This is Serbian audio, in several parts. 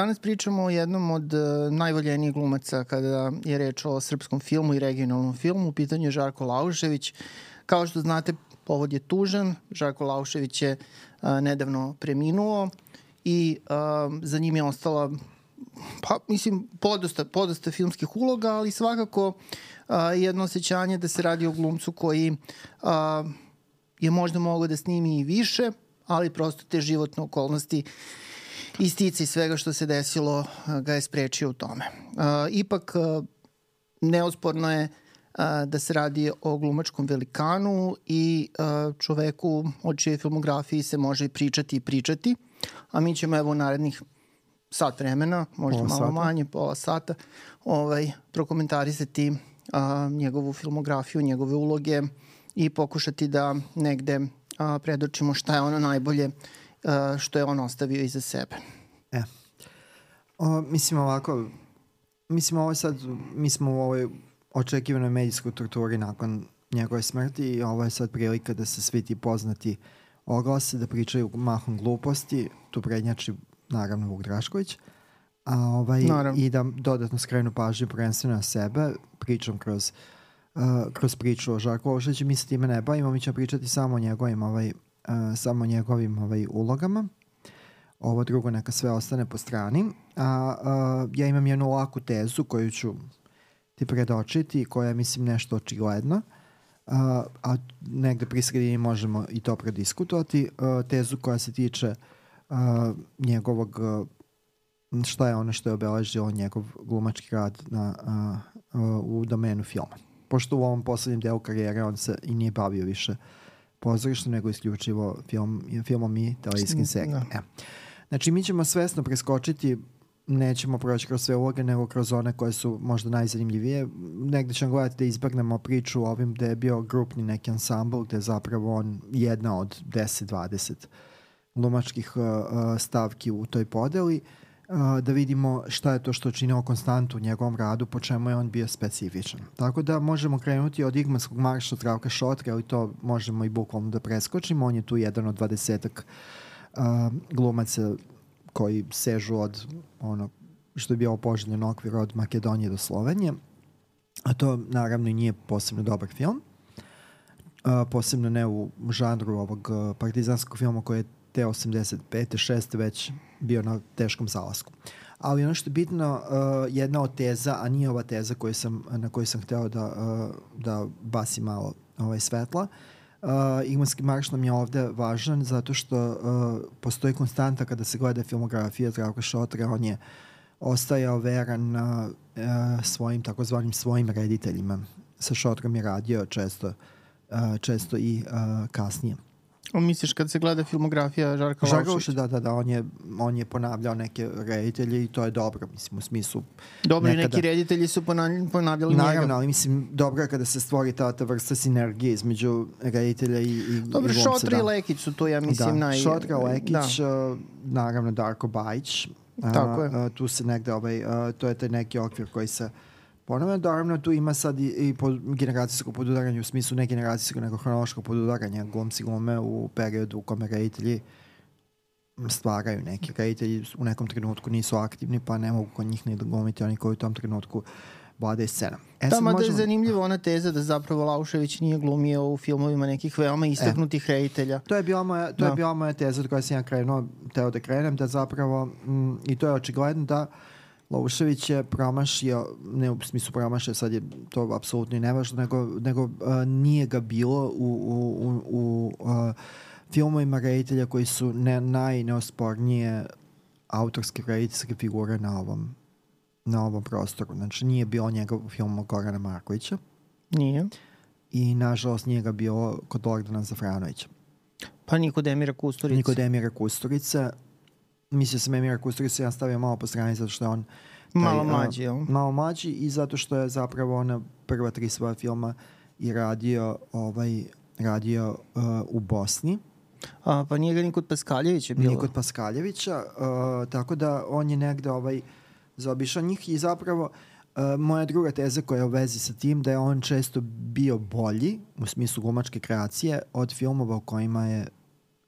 Danas pričamo o jednom od uh, najvoljenijih glumaca kada je reč o srpskom filmu i regionalnom filmu. U pitanju je Žarko Laušević. Kao što znate, povod je tužan. Žarko Laušević je uh, nedavno preminuo i uh, za njim je ostala pa mislim podosta, podosta filmskih uloga, ali svakako uh, jedno osjećanje da se radi o glumcu koji uh, je možda mogao da snimi i više, ali prosto te životne okolnosti i stici svega što se desilo ga je sprečio u tome. Ipak, neosporno je da se radi o glumačkom velikanu i čoveku od čije filmografiji se može i pričati i pričati, a mi ćemo evo u narednih sat vremena, možda pola malo sata. manje, pola sata, ovaj, prokomentarisati a, njegovu filmografiju, njegove uloge i pokušati da negde a, predočimo šta je ono najbolje što je on ostavio iza sebe. E. O, mislim ovako, mislim ovo sad, mi smo u ovoj očekivanoj medijskoj torturi nakon njegove smrti i ovo je sad prilika da se svi ti poznati oglase, da pričaju mahom gluposti, tu prednjači naravno Vuk Drašković, a ovaj, i da dodatno skrenu pažnju prvenstveno na sebe, pričam kroz, uh, kroz priču o Žarku Ošiću, mi se time ne bavimo, mi ćemo pričati samo o njegovim, ovaj, samo njegovim ovaj, ulogama. Ovo drugo neka sve ostane po strani. A, uh, ja imam jednu laku tezu koju ću ti predočiti, koja je, mislim, nešto očigledno. Uh, a negde pri sredini možemo i to prediskutovati. Uh, tezu koja se tiče uh, a, njegovog šta je ono što je obeležilo njegov glumački rad na, a, a, u domenu filma. Pošto u ovom poslednjem delu karijere on se i nije bavio više pozorištom, nego isključivo film, filmom i televizijskim serijama. Da. E. Znači, mi ćemo svesno preskočiti nećemo proći kroz sve uloge, nego kroz one koje su možda najzanimljivije. Negde ćemo gledati da izbagnemo priču o ovim gde je bio grupni neki ansambl, gde je zapravo on jedna od 10-20 glumačkih uh, uh, stavki u toj podeli, uh, da vidimo šta je to što činilo konstantu u njegovom radu, po čemu je on bio specifičan. Tako da možemo krenuti od Igmanskog marša Zdravka Šotra, ali to možemo i bukvalno da preskočimo. On je tu jedan od dvadesetak glumaca koji sežu od ono što je bio poželjen okvir od Makedonije do Slovenije. A to naravno i nije posebno dobar film. Uh, posebno ne u žanru ovog partizanskog filma koji je te 85. 6. već bio na teškom zalasku. Ali ono što je bitno, uh, jedna od teza, a nije ova teza koju sam, na koju sam hteo da, uh, da basi malo ovaj, svetla, uh, Igmanski marš nam je ovde važan zato što uh, postoji konstanta kada se gleda filmografija Zdravka Šotra, on je ostajao veran uh, svojim takozvanim svojim rediteljima. Sa Šotrom je radio često, uh, često i uh, kasnije. O, misliš kad se gleda filmografija Žarka Žarka Laušića? da, da, da, on je, on je ponavljao neke reditelje i to je dobro, mislim, u smislu... Dobro, nekada... neki reditelji su ponavljali, ponavljali Naravno, njega. ali mislim, dobro je kada se stvori ta, ta vrsta sinergije između reditelja i, i Dobro, i Šotra da. i Lekić su tu, ja mislim, da, naj... Šotra, Lekić, da. Uh, naravno Darko Bajić. Tako je. Uh, tu se negde, ovaj, uh, to je taj neki okvir koji se Ponavno, naravno, tu ima sad i, i po generacijsko podudaranje, u smislu ne generacijsko, nego hronološko podudaranje glumci glume u periodu u kome reditelji stvaraju neki reditelji u nekom trenutku nisu aktivni, pa ne mogu kod njih ni da glumiti oni koji u tom trenutku vlade scena. E, da, mada možemo... je zanimljiva ona teza da zapravo Laušević nije glumio u filmovima nekih veoma istaknutih e, reditelja. To je bila moja, to da. je bila moja teza od koja sam ja krenuo, teo da krenem, da zapravo, m, i to je očigledno da uh, Laušević je promašio, ne u smislu promašio, sad je to apsolutno i nevažno, nego, nego uh, nije ga bilo u, u, u, u uh, filmovima reditelja koji su ne, najneospornije autorske rediteljske figure na ovom, na ovom prostoru. Znači nije bilo njegov film Gorana Markovića. Nije. I nažalost nije ga bilo kod Lordana Zafranovića. Pa Nikodemira Kusturice. Nikodemira Kusturice mislio sam Emira Kusturica ja stavio malo po strani zato što je on taj, malo mlađi, jel? malo mlađi i zato što je zapravo ona prva tri svoja filma i radio ovaj radio uh, u Bosni. A, pa nije ga Nikod Paskaljević je bilo? Nikod Paskaljevića, uh, tako da on je negde ovaj, zaobišao njih i zapravo uh, moja druga teza koja je u vezi sa tim da je on često bio bolji u smislu glumačke kreacije od filmova u kojima je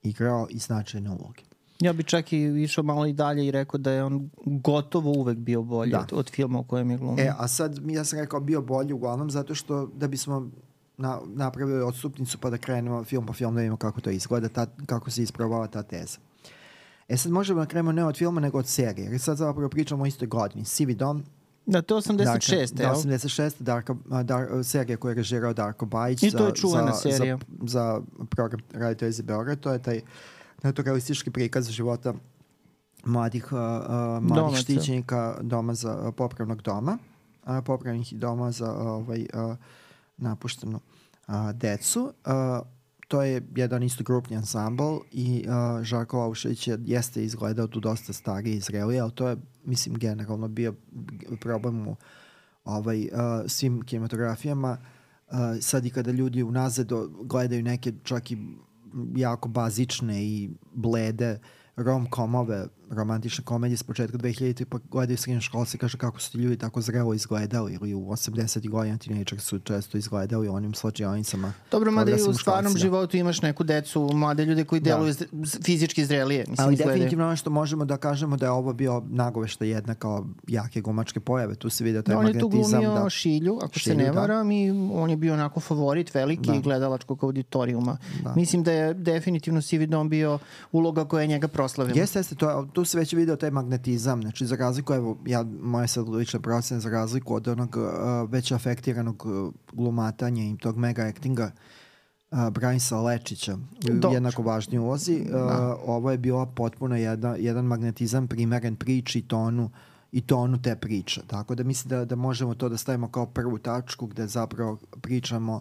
igrao i značajne uloge. Ja bi čak i išao malo i dalje i rekao da je on gotovo uvek bio bolji Da. od, od filma u kojem je glumio. E, a sad ja sam rekao bio bolji uglavnom zato što da bismo na, napravili odstupnicu pa da krenemo film po film da vidimo kako to izgleda, ta, kako se isprobava ta teza. E sad možemo da krenemo ne od filma nego od serije, jer sad zapravo pričamo o istoj godini. Sivi dom, Da, to je 86. Darka, da, jel? 86. Darko, Dar, serija koju je režirao Darko Bajić I to je čuvena za, serija. Za, za program Radio Televizije Beograd. To je taj naturalistički prikaz života mladih, uh, uh, mladih Domaća. štićenika doma za uh, popravnog doma, uh, popravnih doma za uh, ovaj, uh, napuštenu uh, decu. Uh, to je jedan isto grupni ansambl i uh, Žarko Laušević je, jeste izgledao tu dosta stariji i zreliji, ali to je, mislim, generalno bio problem u ovaj, uh, svim kinematografijama. Uh, sad i kada ljudi unazad gledaju neke čak i jako bazične i blede rom-komove, romantične komedije s početka 2000 pa gledaju srednje škole se kaže kako su ti ljudi tako zrelo izgledali ili u 80. godina tinejdžer su često izgledali u onim slađionicama. Dobro, mada i u stvarnom da. životu imaš neku decu, mlade ljude koji Da. deluju da. fizički zrelije. Mislim, Ali izgledaju. definitivno ono što možemo da kažemo da je ovo bio nagovešta jedna kao jake glumačke pojave. Tu se vidio taj Da, on je tu magnetizam. glumio Da. Šilju, ako Šilju, se ne da. varam, i on je bio onako favorit veliki Da. da. gledalačkog auditorijuma. Da. Da. Mislim da je definitivno Sivi dom bio uloga koja je njega proslavila. Jeste, jeste, to, je- tu se već video taj magnetizam, znači za razliku, evo, ja, moja sad lična procena, za razliku od onog uh, već afektiranog uh, glumatanja i tog mega actinga uh, Brajsa Lečića u jednako važnoj ulozi, uh, Da. ovo je bilo potpuno jedna, jedan magnetizam primeren priči i tonu i tonu te priče. Tako da mislim da, da možemo to da stavimo kao prvu tačku gde zapravo pričamo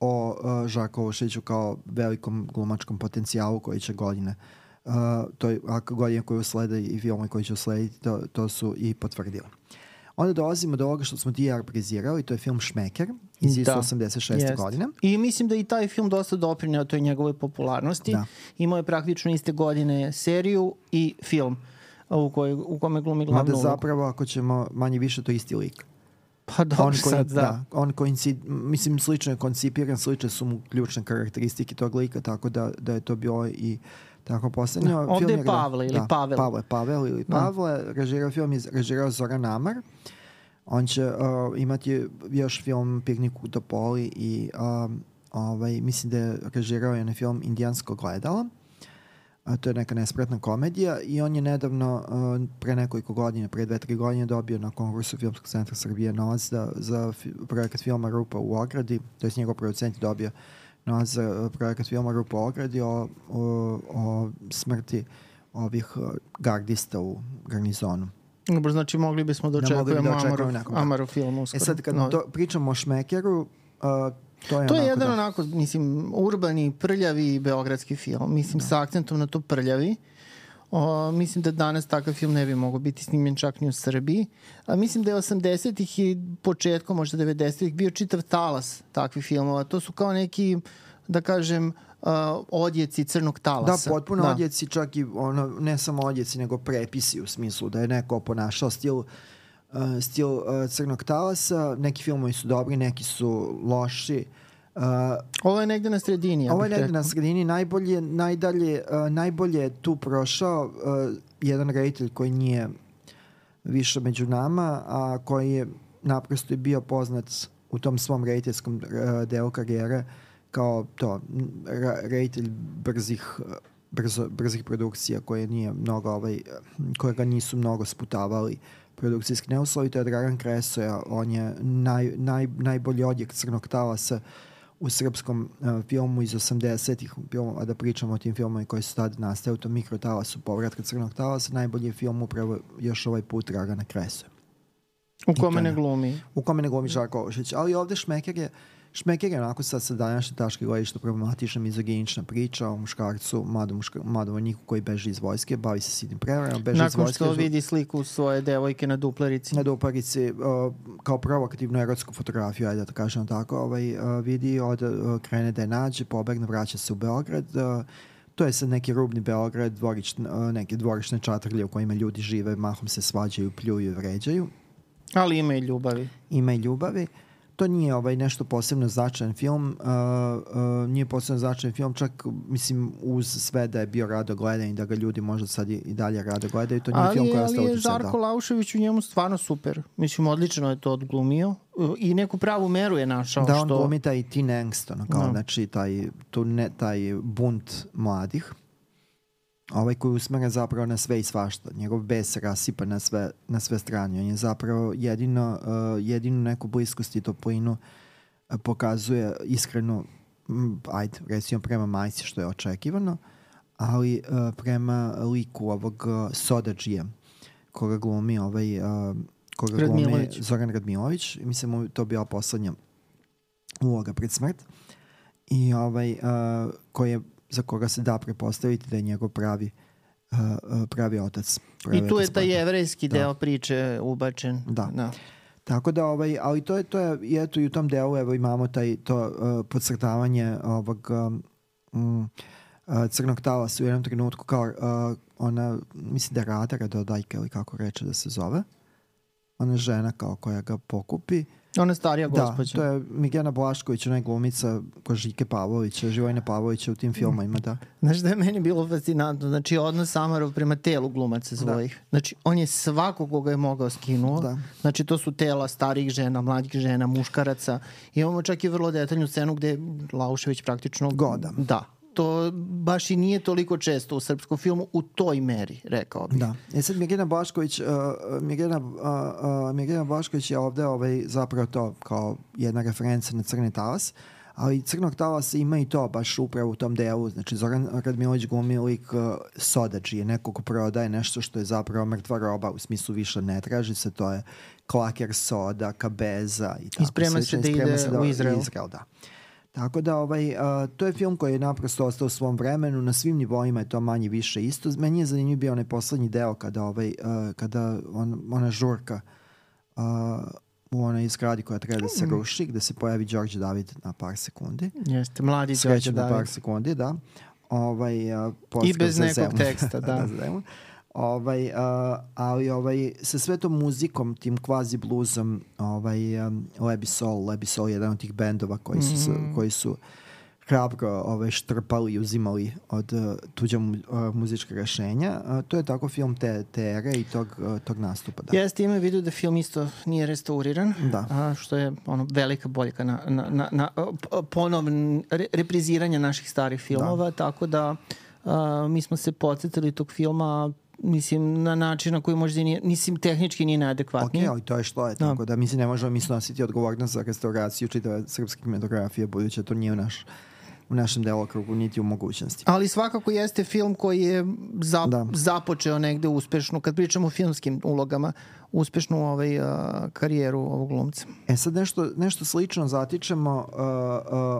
o uh, Žarku Ošiću kao velikom glumačkom potencijalu koji će godine uh, to je, godine koje uslede i filme koji će uslediti, to, to su i potvrdili. Onda dolazimo do ovoga što smo ti ja to je film Šmeker iz Da. da. 86. Jeste. godine. I mislim da i taj film dosta doprineo toj njegovoj popularnosti. Da. Imao je praktično iste godine seriju i film u, kojoj, u kome glumi glavnu Mada ulogu. zapravo, ako ćemo manje više, to isti lik. Pa dobro on koji, sad, da. on koinci, mislim, slično je koncipiran, slične su mu ključne karakteristike tog lika, tako da, da je to bilo i tako poslednje. Da, ovde je Pavle ili da, Pavel. Pavle, Pavel ili Da. Pavle. Režirao film je režirao Zoran Amar. On će uh, imati još film Piknik u Topoli i um, ovaj, mislim da je režirao jedan film Indijansko gledalo. A to je neka nespretna komedija i on je nedavno, uh, pre nekoliko godina, pre dve, tri godine dobio na konkursu Filmskog centra Srbije novac da, za fi, projekat filma Rupa u ogradi, to je njegov producent dobio za uh, projekat filma Rupa u ogradi o, o, o smrti ovih uh, gardista u garnizonu. Dobro, znači mogli bismo da Da, očekujemo da očekujemo Amarov, nekog, da. Amarov film E uskoro. sad kad Novi. to, pričamo o Šmekeru, uh, to je, To je jedan da, onako, mislim, urbani, prljavi beogradski film. Mislim, Da. sa akcentom na to prljavi. O, mislim da danas takav film ne bi mogao biti snimljen čak ni u Srbiji. A mislim da je 80-ih i početkom, možda 90-ih, bio čitav talas takvih filmova. To su kao neki, da kažem, uh, odjeci crnog Da, talasa. potpuno da. odjeci, čak i ono, ne samo odjeci, nego prepisi u smislu da je neko ponašao stil, uh, stil uh, crnog talasa. Neki filmovi su dobri, neki su loši. Uh, Ovo je negde na sredini. Ja ovo je negde rekao. na sredini najbolje, najdalje, uh, najbolje je tu prošao uh, jedan reditelj koji nije više među nama, a koji je naprosto bio poznat u tom svom rediteljskom uh, delu karijere kao to, ra- reditelj brzih uh, brzo, brzih produkcija koje nije mnogo ovaj, koje ga nisu mnogo sputavali produkcijski neuslovi, to je Dragan Kresoja, on je naj, naj, najbolji odjek crnog talasa u srpskom uh, filmu iz 80-ih, filmu, a da pričamo o tim filmovima koji su tada nastaju u tom mikrotalasu povratka crnog talasa, najbolji je film upravo još ovaj put Dragana Kresoja U to kome ne glumi. u kome ne glumi Žarko Ošić. Ali ovde Šmeker je Šmeker je onako sad sa današnje taške gledišta problematična mizoginična priča o muškarcu, mladom, muška, mladom vojniku koji beži iz vojske, bavi se sitnim prevarom, beži iz Nakon vojske. što vidi sliku svoje devojke na duplerici. na duparici uh, kao provokativnu erotsku fotografiju, ajde da kažem tako, ovaj, uh, vidi, od, uh, krene da je nađe, pobegne, vraća se u Beograd. Uh, to je sad neki rubni Beograd, dvorič, uh, neke dvorišne čatrlje u kojima ljudi žive, mahom se svađaju, pljuju vređaju Ali ima i ljubavi. ima i ljubavi. To nije ovaj nešto posebno značajan film, uh, uh, nije posebno značajan film, čak mislim uz sve da je bio rado gledan i da ga ljudi možda sad i, i dalje rado gledaju, to nije ali, film koji je ostao Ali je Žarko da. Laušević u njemu stvarno super. Mislim, odlično je to odglumio i neku pravu meru je našao. Da, on što... glumi taj teen angst, ono, kao, no. znači taj, tu ne, taj bunt mladih ovaj koji usmera zapravo na sve i svašta. Njegov bes rasipa na sve, na sve strane. On je zapravo jedino, uh, jedinu neku bliskost i toplinu uh, pokazuje iskreno, m, ajde, recimo prema majci što je očekivano, ali uh, prema liku ovog uh, Sodađija, koga glumi ovaj, uh, koga glumi Zoran Radmilović. Mislim, to bila poslednja uloga pred smrt. I ovaj, uh, koji je za koga se da prepostaviti da je njegov pravi uh, uh pravi otac. Pravi I tu je taj jevrejski da. deo priče ubačen. Da. da. Tako da, ovaj, ali to je, to je, i eto i u tom delu evo imamo taj, to uh, podcrtavanje ovog um, uh, crnog talasa u jednom trenutku kao uh, ona, mislim da je Radara dodajka ili kako reče da se zove. Ona žena kao koja ga pokupi. Ona je starija gospođa. Da, to je Migena Blašković, ona je glumica Kožike Pavlovića, Živojne Pavlovića u tim filmovima, da. Znaš da je meni bilo fascinantno? Znači, odnos Samarov prema telu glumaca da. svojih. Da. Znači, on je svako koga je mogao skinuo. Da. Znači, to su tela starih žena, mladih žena, muškaraca. I imamo čak i vrlo detaljnu scenu gde Laušević praktično... Goda. Da, to baš i nije toliko često u srpskom filmu u toj meri, rekao bih. Da. E sad Mirjana Bašković, uh, Mirjana, uh, uh, Mirjana Bašković je ovde ovaj, zapravo to kao jedna referenca na Crni talas, ali Crnog talasa ima i to baš upravo u tom delu. Znači Zoran Radmilović glumi lik uh, sodađi je neko ko prodaje nešto što je zapravo mrtva roba, u smislu više ne traži se, to je klaker soda, kabeza i tako. Isprema se da ide se da, u Izrael. Izrael da. Tako da ovaj, a, to je film koji je naprosto ostao u svom vremenu, na svim nivoima je to manje više isto. Meni je zanimljiv bio onaj poslednji deo kada, ovaj, a, kada on, ona žurka a, u onoj zgradi koja treba da se mm. ruši, gde se pojavi Đorđe David na par sekundi. Jeste, mladi Đorđe David. na par sekundi, da. Ovaj, a, I bez nekog zemu. teksta, da. da Ovaj, uh, ali ovaj, sa sve tom muzikom, tim kvazi bluzom, ovaj, um, Lebi Sol, Lebi Sol je jedan od tih bendova koji su, mm -hmm. koji su hrabro ovaj, štrpali i uzimali od uh, tuđa mu, uh, muzička rešenja. Uh, to je tako film te, te ere i tog, uh, tog nastupa. Da. Jeste, ima vidu da film isto nije restauriran, da. a, što je ono, velika boljka na, na, na, na ponovn re, repriziranje naših starih filmova, da. tako da uh, mi smo se podsjetili tog filma mislim, na način na koji možda nije, mislim, tehnički nije neadekvatni. Ok, ali to je što je, da. tako da mislim, ne možemo mi snositi odgovornost za restauraciju čitave srpske kinematografije, budući da to nije u naš u našem delokrugu, niti u mogućnosti. Ali svakako jeste film koji je za, da. započeo negde uspešno, kad pričamo o filmskim ulogama, uspešnu ovaj, uh, karijeru ovog glumca. E sad nešto, nešto slično zatičemo, uh, uh,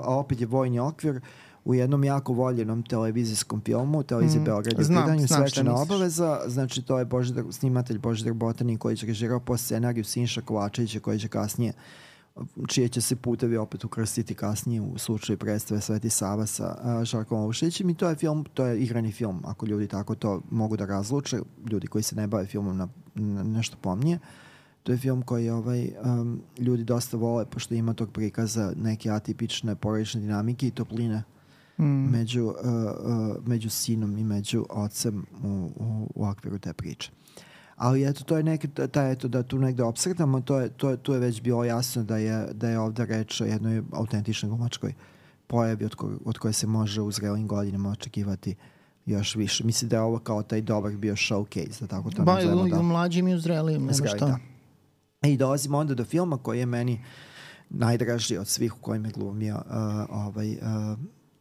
a opet je vojni okvir, uh, u jednom jako voljenom televizijskom filmu, televizije mm, Beograd je znam, pitanju svečana obaveza, znači to je Božidar, snimatelj Božidar Botani koji će režirao po scenariju Sinša Kovačevića koji će kasnije čije će se putevi opet ukrstiti kasnije u slučaju predstave Sveti Sava sa uh, Žarkom Ovušićem. I to je film, to je igrani film, ako ljudi tako to mogu da razluče, ljudi koji se ne bave filmom na, na nešto pomnije. To je film koji ovaj, um, ljudi dosta vole, pošto ima tog prikaza neke atipične porodične dinamike i topline mm. među, uh, uh, među sinom i među ocem u, u, u okviru te priče. Ali eto, to je neki, taj, eto, da tu negde obsretamo, to je, to je, tu je već bilo jasno da je, da je ovde reč o jednoj autentičnoj glumačkoj pojavi od, ko, od koje se može u zrelim godinama očekivati još više. Mislim da je ovo kao taj dobar bio showcase, da tako to ba, nazvemo. Ba, da, mlađim i u zrelim, nema šta. Da. I dolazimo onda do filma koji je meni najdraži od svih u kojim je glumio uh, ovaj, uh,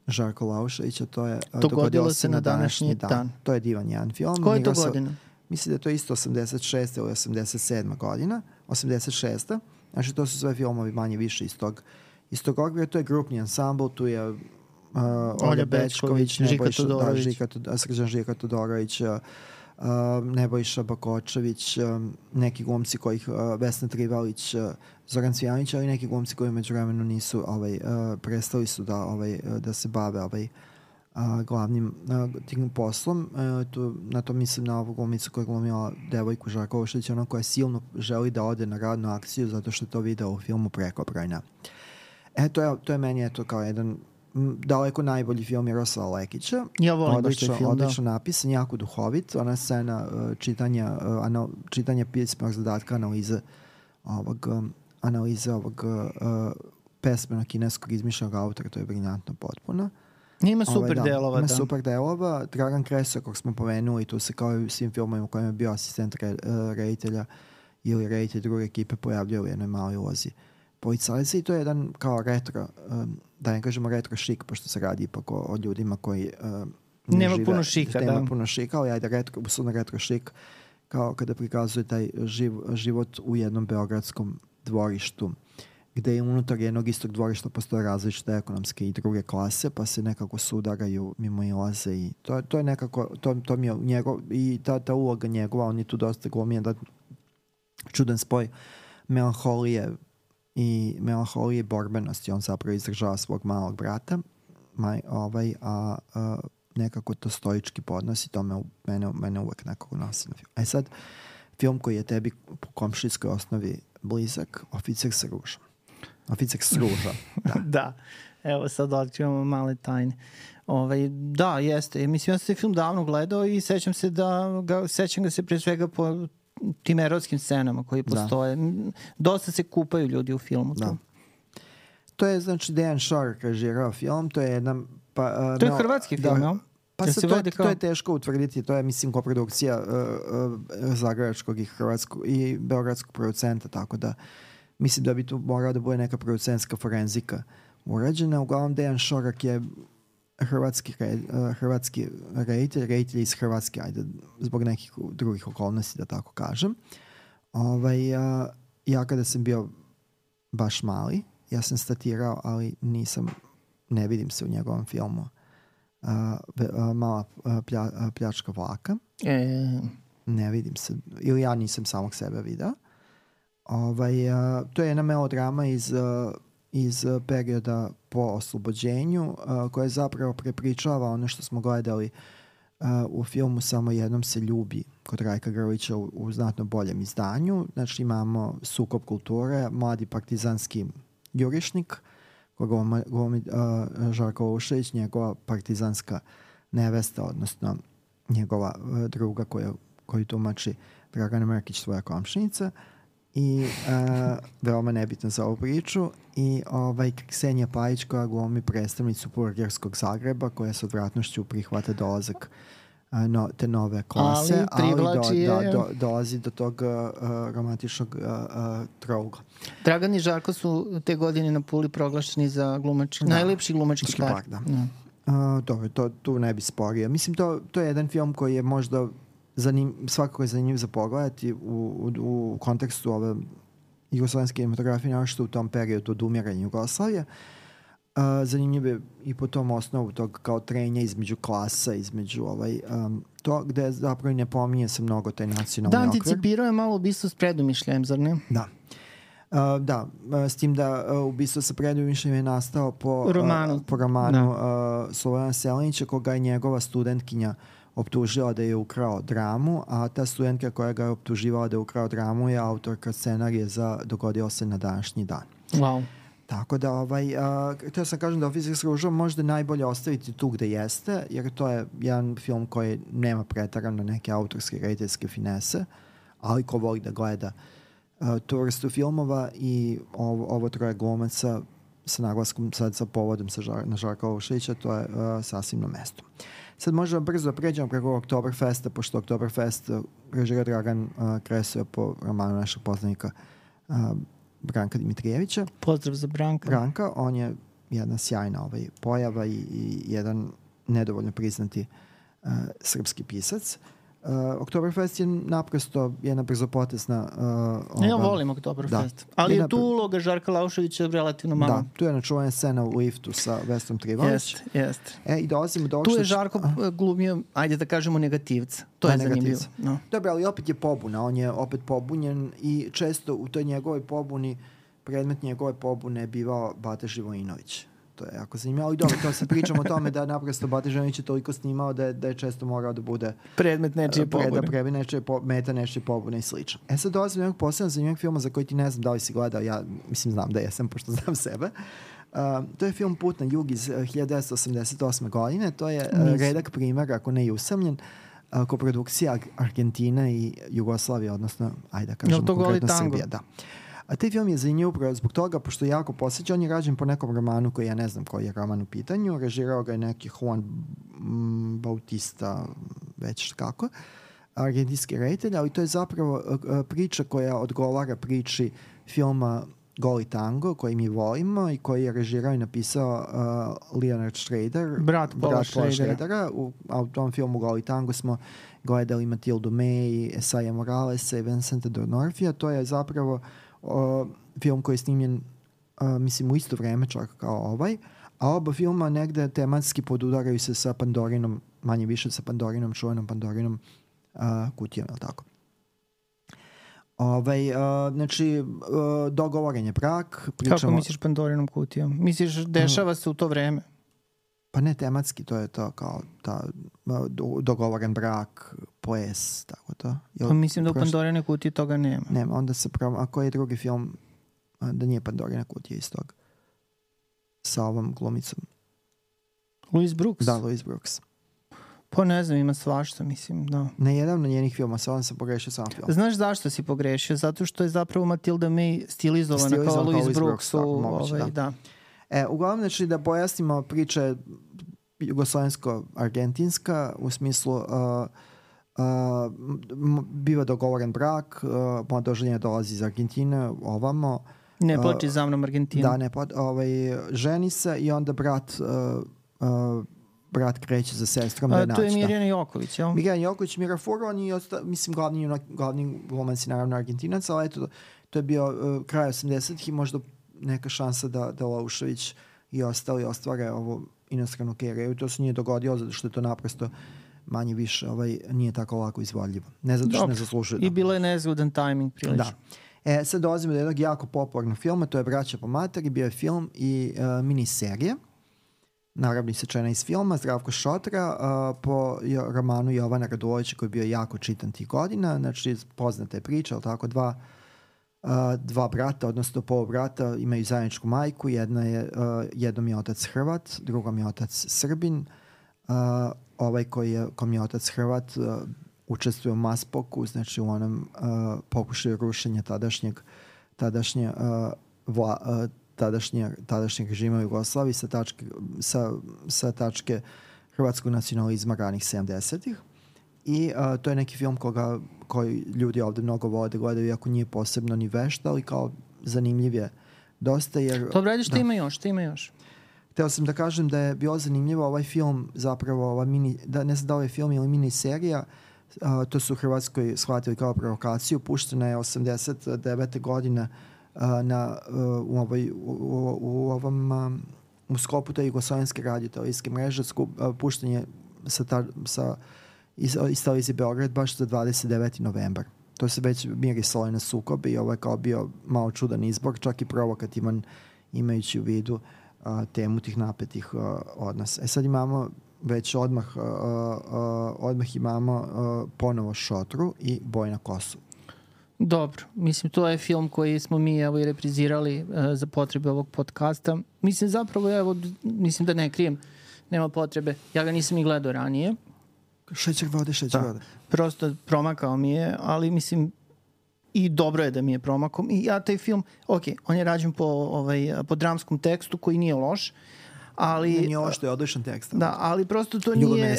Žarko Laušević, a to je dogodilo, dogodilo se na današnji dan. dan. To je divan jedan film. Koja je to godina? Mislim da je to isto 86. ili 87. godina. 86. Znači to su sve filmovi manje više iz tog, iz tog okvira. To je grupni ansambl, tu je uh, Olja Bečković, Žika Todorović, da, Žika, Srđan Žika Todorović, uh, Nebojša Bakočević, um, neki glumci kojih uh, Vesna Trivalić, uh, Zoran Cvijanić, ali neki glumci koji među vremenu nisu ovaj, uh, prestali su da, ovaj, da se bave ovaj, glavnim a, tim poslom. A, tu, na to mislim na ovu glumicu koja je glumila devojku Žarko Ošlić, ona koja silno želi da ode na radnu akciju zato što to video u filmu Prekobrojna. E, to je, to je meni eto kao jedan daleko najbolji film Miroslava Lekića. Ja volim odlično, baš film, odlično da. napisan, jako duhovit. Ona scena uh, čitanja, uh, anal, čitanja pisma zadatka analize ovog, um, analize ovog uh, pesme na kineskog izmišljenog autora, to je briljantno potpuno. Ima super ovaj, da, delova, ima da. super delova. Dragan Kreso, kog smo pomenuli, tu se kao i u svim filmovima u kojima je bio asistent re, uh, reditelja ili reditelj druge ekipe pojavljaju u jednoj maloj ulozi policajca i to je jedan kao retro, um, da ne kažemo retro šik, pošto se radi ipak o, o ljudima koji um, ne Nema žive, puno šika, nema da. puno šika, ali ajde retro, uslovno retro šik, kao kada prikazuje taj živ, život u jednom beogradskom dvorištu gde je unutar jednog istog dvorišta postoje različite ekonomske i druge klase, pa se nekako sudaraju mimo ilaze i to, to je nekako, to, to mi je njegov, i ta, ta uloga njegova, on je tu dosta glumio da čudan spoj melanholije i melanholije borbenosti, on zapravo izražava svog malog brata, maj, ovaj, a, a nekako to stoički podnosi, to me, mene, mene uvek nekako nosi na film. E sad, film koji je tebi po komšijskoj osnovi blizak, Oficir sa ružom. Oficir s ružom, da. da. Evo sad otkrivamo male tajne. Ovaj, da, jeste. Mislim, ja sam se film davno gledao i sećam se da ga, sećam ga se pre svega po tim erotskim scenama koji Da. postoje. Da. Dosta se kupaju ljudi u filmu. Da. Tu. To je, znači, Dejan Šor režirao film, to je jedna... Pa, a, To je no, hrvatski film, jel? Pa Jel sad, se to, je, kao- to je teško utvrditi, to je, mislim, koprodukcija uh, uh, zagrebačkog i hrvatskog i beogradskog producenta, tako da mislim da bi tu morao da bude neka producentska forenzika urađena. Uglavnom, Dejan Šorak je hrvatski, re, uh, hrvatski reditelj, reditelj iz Hrvatske, ajde, zbog nekih drugih okolnosti, da tako kažem. Ovaj, uh, ja kada sam bio baš mali, ja sam statirao, ali nisam, ne vidim se u njegovom filmu uh, uh, mala uh, plja, uh, pljačka vlaka. E, Ne vidim se, ili ja nisam samog sebe video. Ovaj, uh, to je jedna melodrama iz, uh, iz uh, perioda po oslobođenju uh, koja zapravo prepričava ono što smo gledali uh, u filmu Samo jednom se ljubi kod Rajka Grlića u, u znatno boljem izdanju. Znači imamo sukob kulture, mladi partizanski jurišnik, koga glumi, uh, Žarko Ušević, njegova partizanska nevesta, odnosno njegova uh, druga koja, koju tumači Dragana Mrkić, svoja komšinica i uh, veoma nebitna za ovu priču i ovaj Ksenija Pajić koja glumi predstavnicu burgerskog Zagreba koja s odvratnošću prihvata dolazak uh, no, te nove klase, Ali privlači do, da, je- do, dolazi do tog uh, romantičnog uh, uh, trougla. Dragan i Žarko su te godine na Puli proglašeni za glumački, Da. najlepši glumački Glumački par. par, da. da. Uh, dobro, to, tu ne bi sporio. Mislim, to, to je jedan film koji je možda zanim, svakako je zanimljiv za pogledati u, u, u kontekstu ove jugoslovenske kinematografije, našto u tom periodu od umiranja Jugoslavije. Uh, zanimljiv je i po tom osnovu tog kao trenja između klasa, između ovaj, um, to gde zapravo ne pominje se mnogo taj nacionalni Da, okvir. anticipirao je malo ubistvo s predumišljajem, zar ne? Da. Uh, da, uh, s tim da uh, ubistvo sa predumišljem je nastao po Romanu. uh, po romanu uh, Slovana Selinića koga je njegova studentkinja optužila da je ukrao dramu, a ta studentka koja ga je optuživala da je ukrao dramu je autorka scenarije za Dogodilo se na današnji dan. Wow. Tako da, ovaj, uh, htio sam kažem da Oficir s ružom možda najbolje ostaviti tu gde jeste, jer to je jedan film koji nema pretarano neke autorske rediteljske finese, ali ko voli da gleda uh, tu vrstu filmova i ovo, ovo troje glumaca sa naglaskom sad sa povodom sa žar, na Žarka Ovušića, to je uh, sasvim na mestu. Sad možemo brzo pređemo preko Oktoberfesta, pošto Oktoberfest uh, režira Dragan uh, Kresoja po romanu našeg poznanika uh, Branka Dimitrijevića. Pozdrav za Branka. Branka, on je jedna sjajna ovaj, pojava i, i jedan nedovoljno priznati uh, srpski pisac. Uh, Oktoberfest je naprosto jedna brzopotesna... Uh, Ja ova- volim Oktoberfest. Da. Ali je tu uloga Žarka Lauševića relativno malo. Da, tu je načuvana scena u liftu sa Vestom Trivalić. Jeste, jeste. E, i dolazimo do Tu je Žarko A, glumio, ajde da kažemo negativca. To Da, je zanimljivo. negativca. No. Dobro, ali opet je pobuna. On je opet pobunjen i često u toj njegovoj pobuni predmet njegove pobune je bivao Bata Živojinović. To je jako zanimljivo. Ali dobro, to se pričamo o tome da naprosto Bate Ženić je toliko snimao da je, da je često morao da bude Predmet nečije pre, da pobune. prebi nečije, po, meta nečije pobune i slično. E sad dolazim do jednog posebnog zanimljivog filma za koji ti ne znam da li si gledao, ja mislim znam da jesam, pošto znam sebe. Uh, to je film Put na jug iz uh, 1988. godine. To je uh, redak primer, ako ne i usamljen, uh, koprodukcija Ar- Argentina i Jugoslavije, odnosno, ajde da kažemo, to Goli konkretno? Srbija. Da. A taj film je zanimljiv upravo zbog toga, pošto je jako posjeća, on je rađen po nekom romanu koji ja ne znam koji je roman u pitanju, režirao ga je neki Juan Bautista, već kako, argentinski reditelj, ali to je zapravo uh, uh, priča koja odgovara priči filma Goli tango, koji mi volimo i koji je režirao i napisao uh, Leonard Schrader, Brat Paula Schradera. Schradera. U, a u tom filmu Goli tango smo gledali Matildu May, Esaja Moralesa i Vincenta D'Onofrija. To je zapravo uh, film koji je snimljen uh, mislim u isto vreme čak kao ovaj, a oba filma negde tematski podudaraju se sa Pandorinom, manje više sa Pandorinom, čuvenom Pandorinom uh, kutijom, je li tako? Ovaj, uh, znači, uh, dogovoren je brak. Kako misliš Pandorinom kutijom? Misliš dešava se u to vreme? Pa ne tematski, to je to kao ta uh, do- dogovoren brak, ples, tako to. Jel, Pa mislim da u Pandorine kutiji toga nema. Nema, onda se pravo, a koji je drugi film a, da nije Pandorina kutija iz toga? Sa ovom glumicom. Louis Brooks? Da, Louis Brooks. Pa ne znam, ima svašta, mislim, da. Ne jedan od njenih filma, sa ovom sam pogrešio sam film. Znaš zašto si pogrešio? Zato što je zapravo Matilda May stilizovana Stilizovana kao kao Louis Brooks. Brooks, u, moguće, ovaj, da. da. E, uglavnom, znači da pojasnimo priče jugoslovensko-argentinska u smislu uh, uh, biva dogovoren brak, uh, mlada ženja dolazi iz Argentine ovamo, Ne A, plači za mnom Argentina. da ne pod, ovaj, ženi se i onda brat uh, uh, brat kreće za sestrom da je A, to je da. Mirjana Joković, jel? Mirjana Joković, Mira Furlan i osta, mislim glavni, junak- glavni glumac je naravno Argentinac, ali eto, to je bio uh, kraj 80-ih i možda neka šansa da, da Laušević i ostali ostvare ovu inostranu karijeru. To se nije dogodilo zato što je to naprosto manje više ovaj, nije tako lako izvodljivo. Ne zato što Dobro. ne zaslužuje. I da. bilo je nezgodan tajming prilično. Da. E, sad dolazimo do jednog jako popularnog filma, to je Braća po materi, bio je film i uh, miniserija, naravno isečena iz filma, Zdravko Šotra, uh, po romanu Jovana Radulovića koji je bio jako čitan tih godina, znači poznata je priča, ali tako, dva, uh, dva brata, odnosno pol brata imaju zajedničku majku, jedna je, uh, jednom je otac Hrvat, drugom je otac Srbin, uh, ovaj koji je, kom je otac Hrvat uh, učestvuje u Maspoku, znači u onom uh, pokušaju rušenja tadašnjeg tadašnje uh, vla, uh, tadašnje, tadašnjeg režima u Jugoslaviji sa tačke, sa, sa tačke hrvatskog nacionalizma ranih 70-ih. I uh, to je neki film koga, koji ljudi ovde mnogo vole da gledaju, iako nije posebno ni vešta, ali kao zanimljiv je dosta, jer... Dobro, ajde, šta Da. ima još? Šta ima još? Hteo sam da kažem da je bilo zanimljivo ovaj film, zapravo ova mini, da ne znam da li je film ili mini serija, a, to su u Hrvatskoj shvatili kao provokaciju, puštena je 89. godine a, na, a, u, ovoj, u, u, u ovom a, u sklopu te jugoslovenske radiotelevizijske mreže skup, a, pušten je sa, ta, sa iz, iz televizije Beograd baš za 29. novembar. To se već mirisalo na sukobe i ovo je kao bio malo čudan izbor, čak i provokativan imajući u vidu a, temu tih napetih a, odnosa. E sad imamo već odmah, a, a, odmah imamo a, ponovo Šotru i Boj na kosu. Dobro, mislim, to je film koji smo mi evo i reprizirali e, za potrebe ovog podcasta. Mislim, zapravo, evo, mislim da ne krijem, nema potrebe. Ja ga nisam ni gledao ranije, Šećer vode, šećer Da. vode. prosto promakao mi je, ali mislim, i dobro je da mi je promakom. I ja taj film, ok, on je rađen po, ovaj, po dramskom tekstu koji nije loš, ali... Nije ovo što je odličan tekst. Da, ali prosto to Ljubomira nije...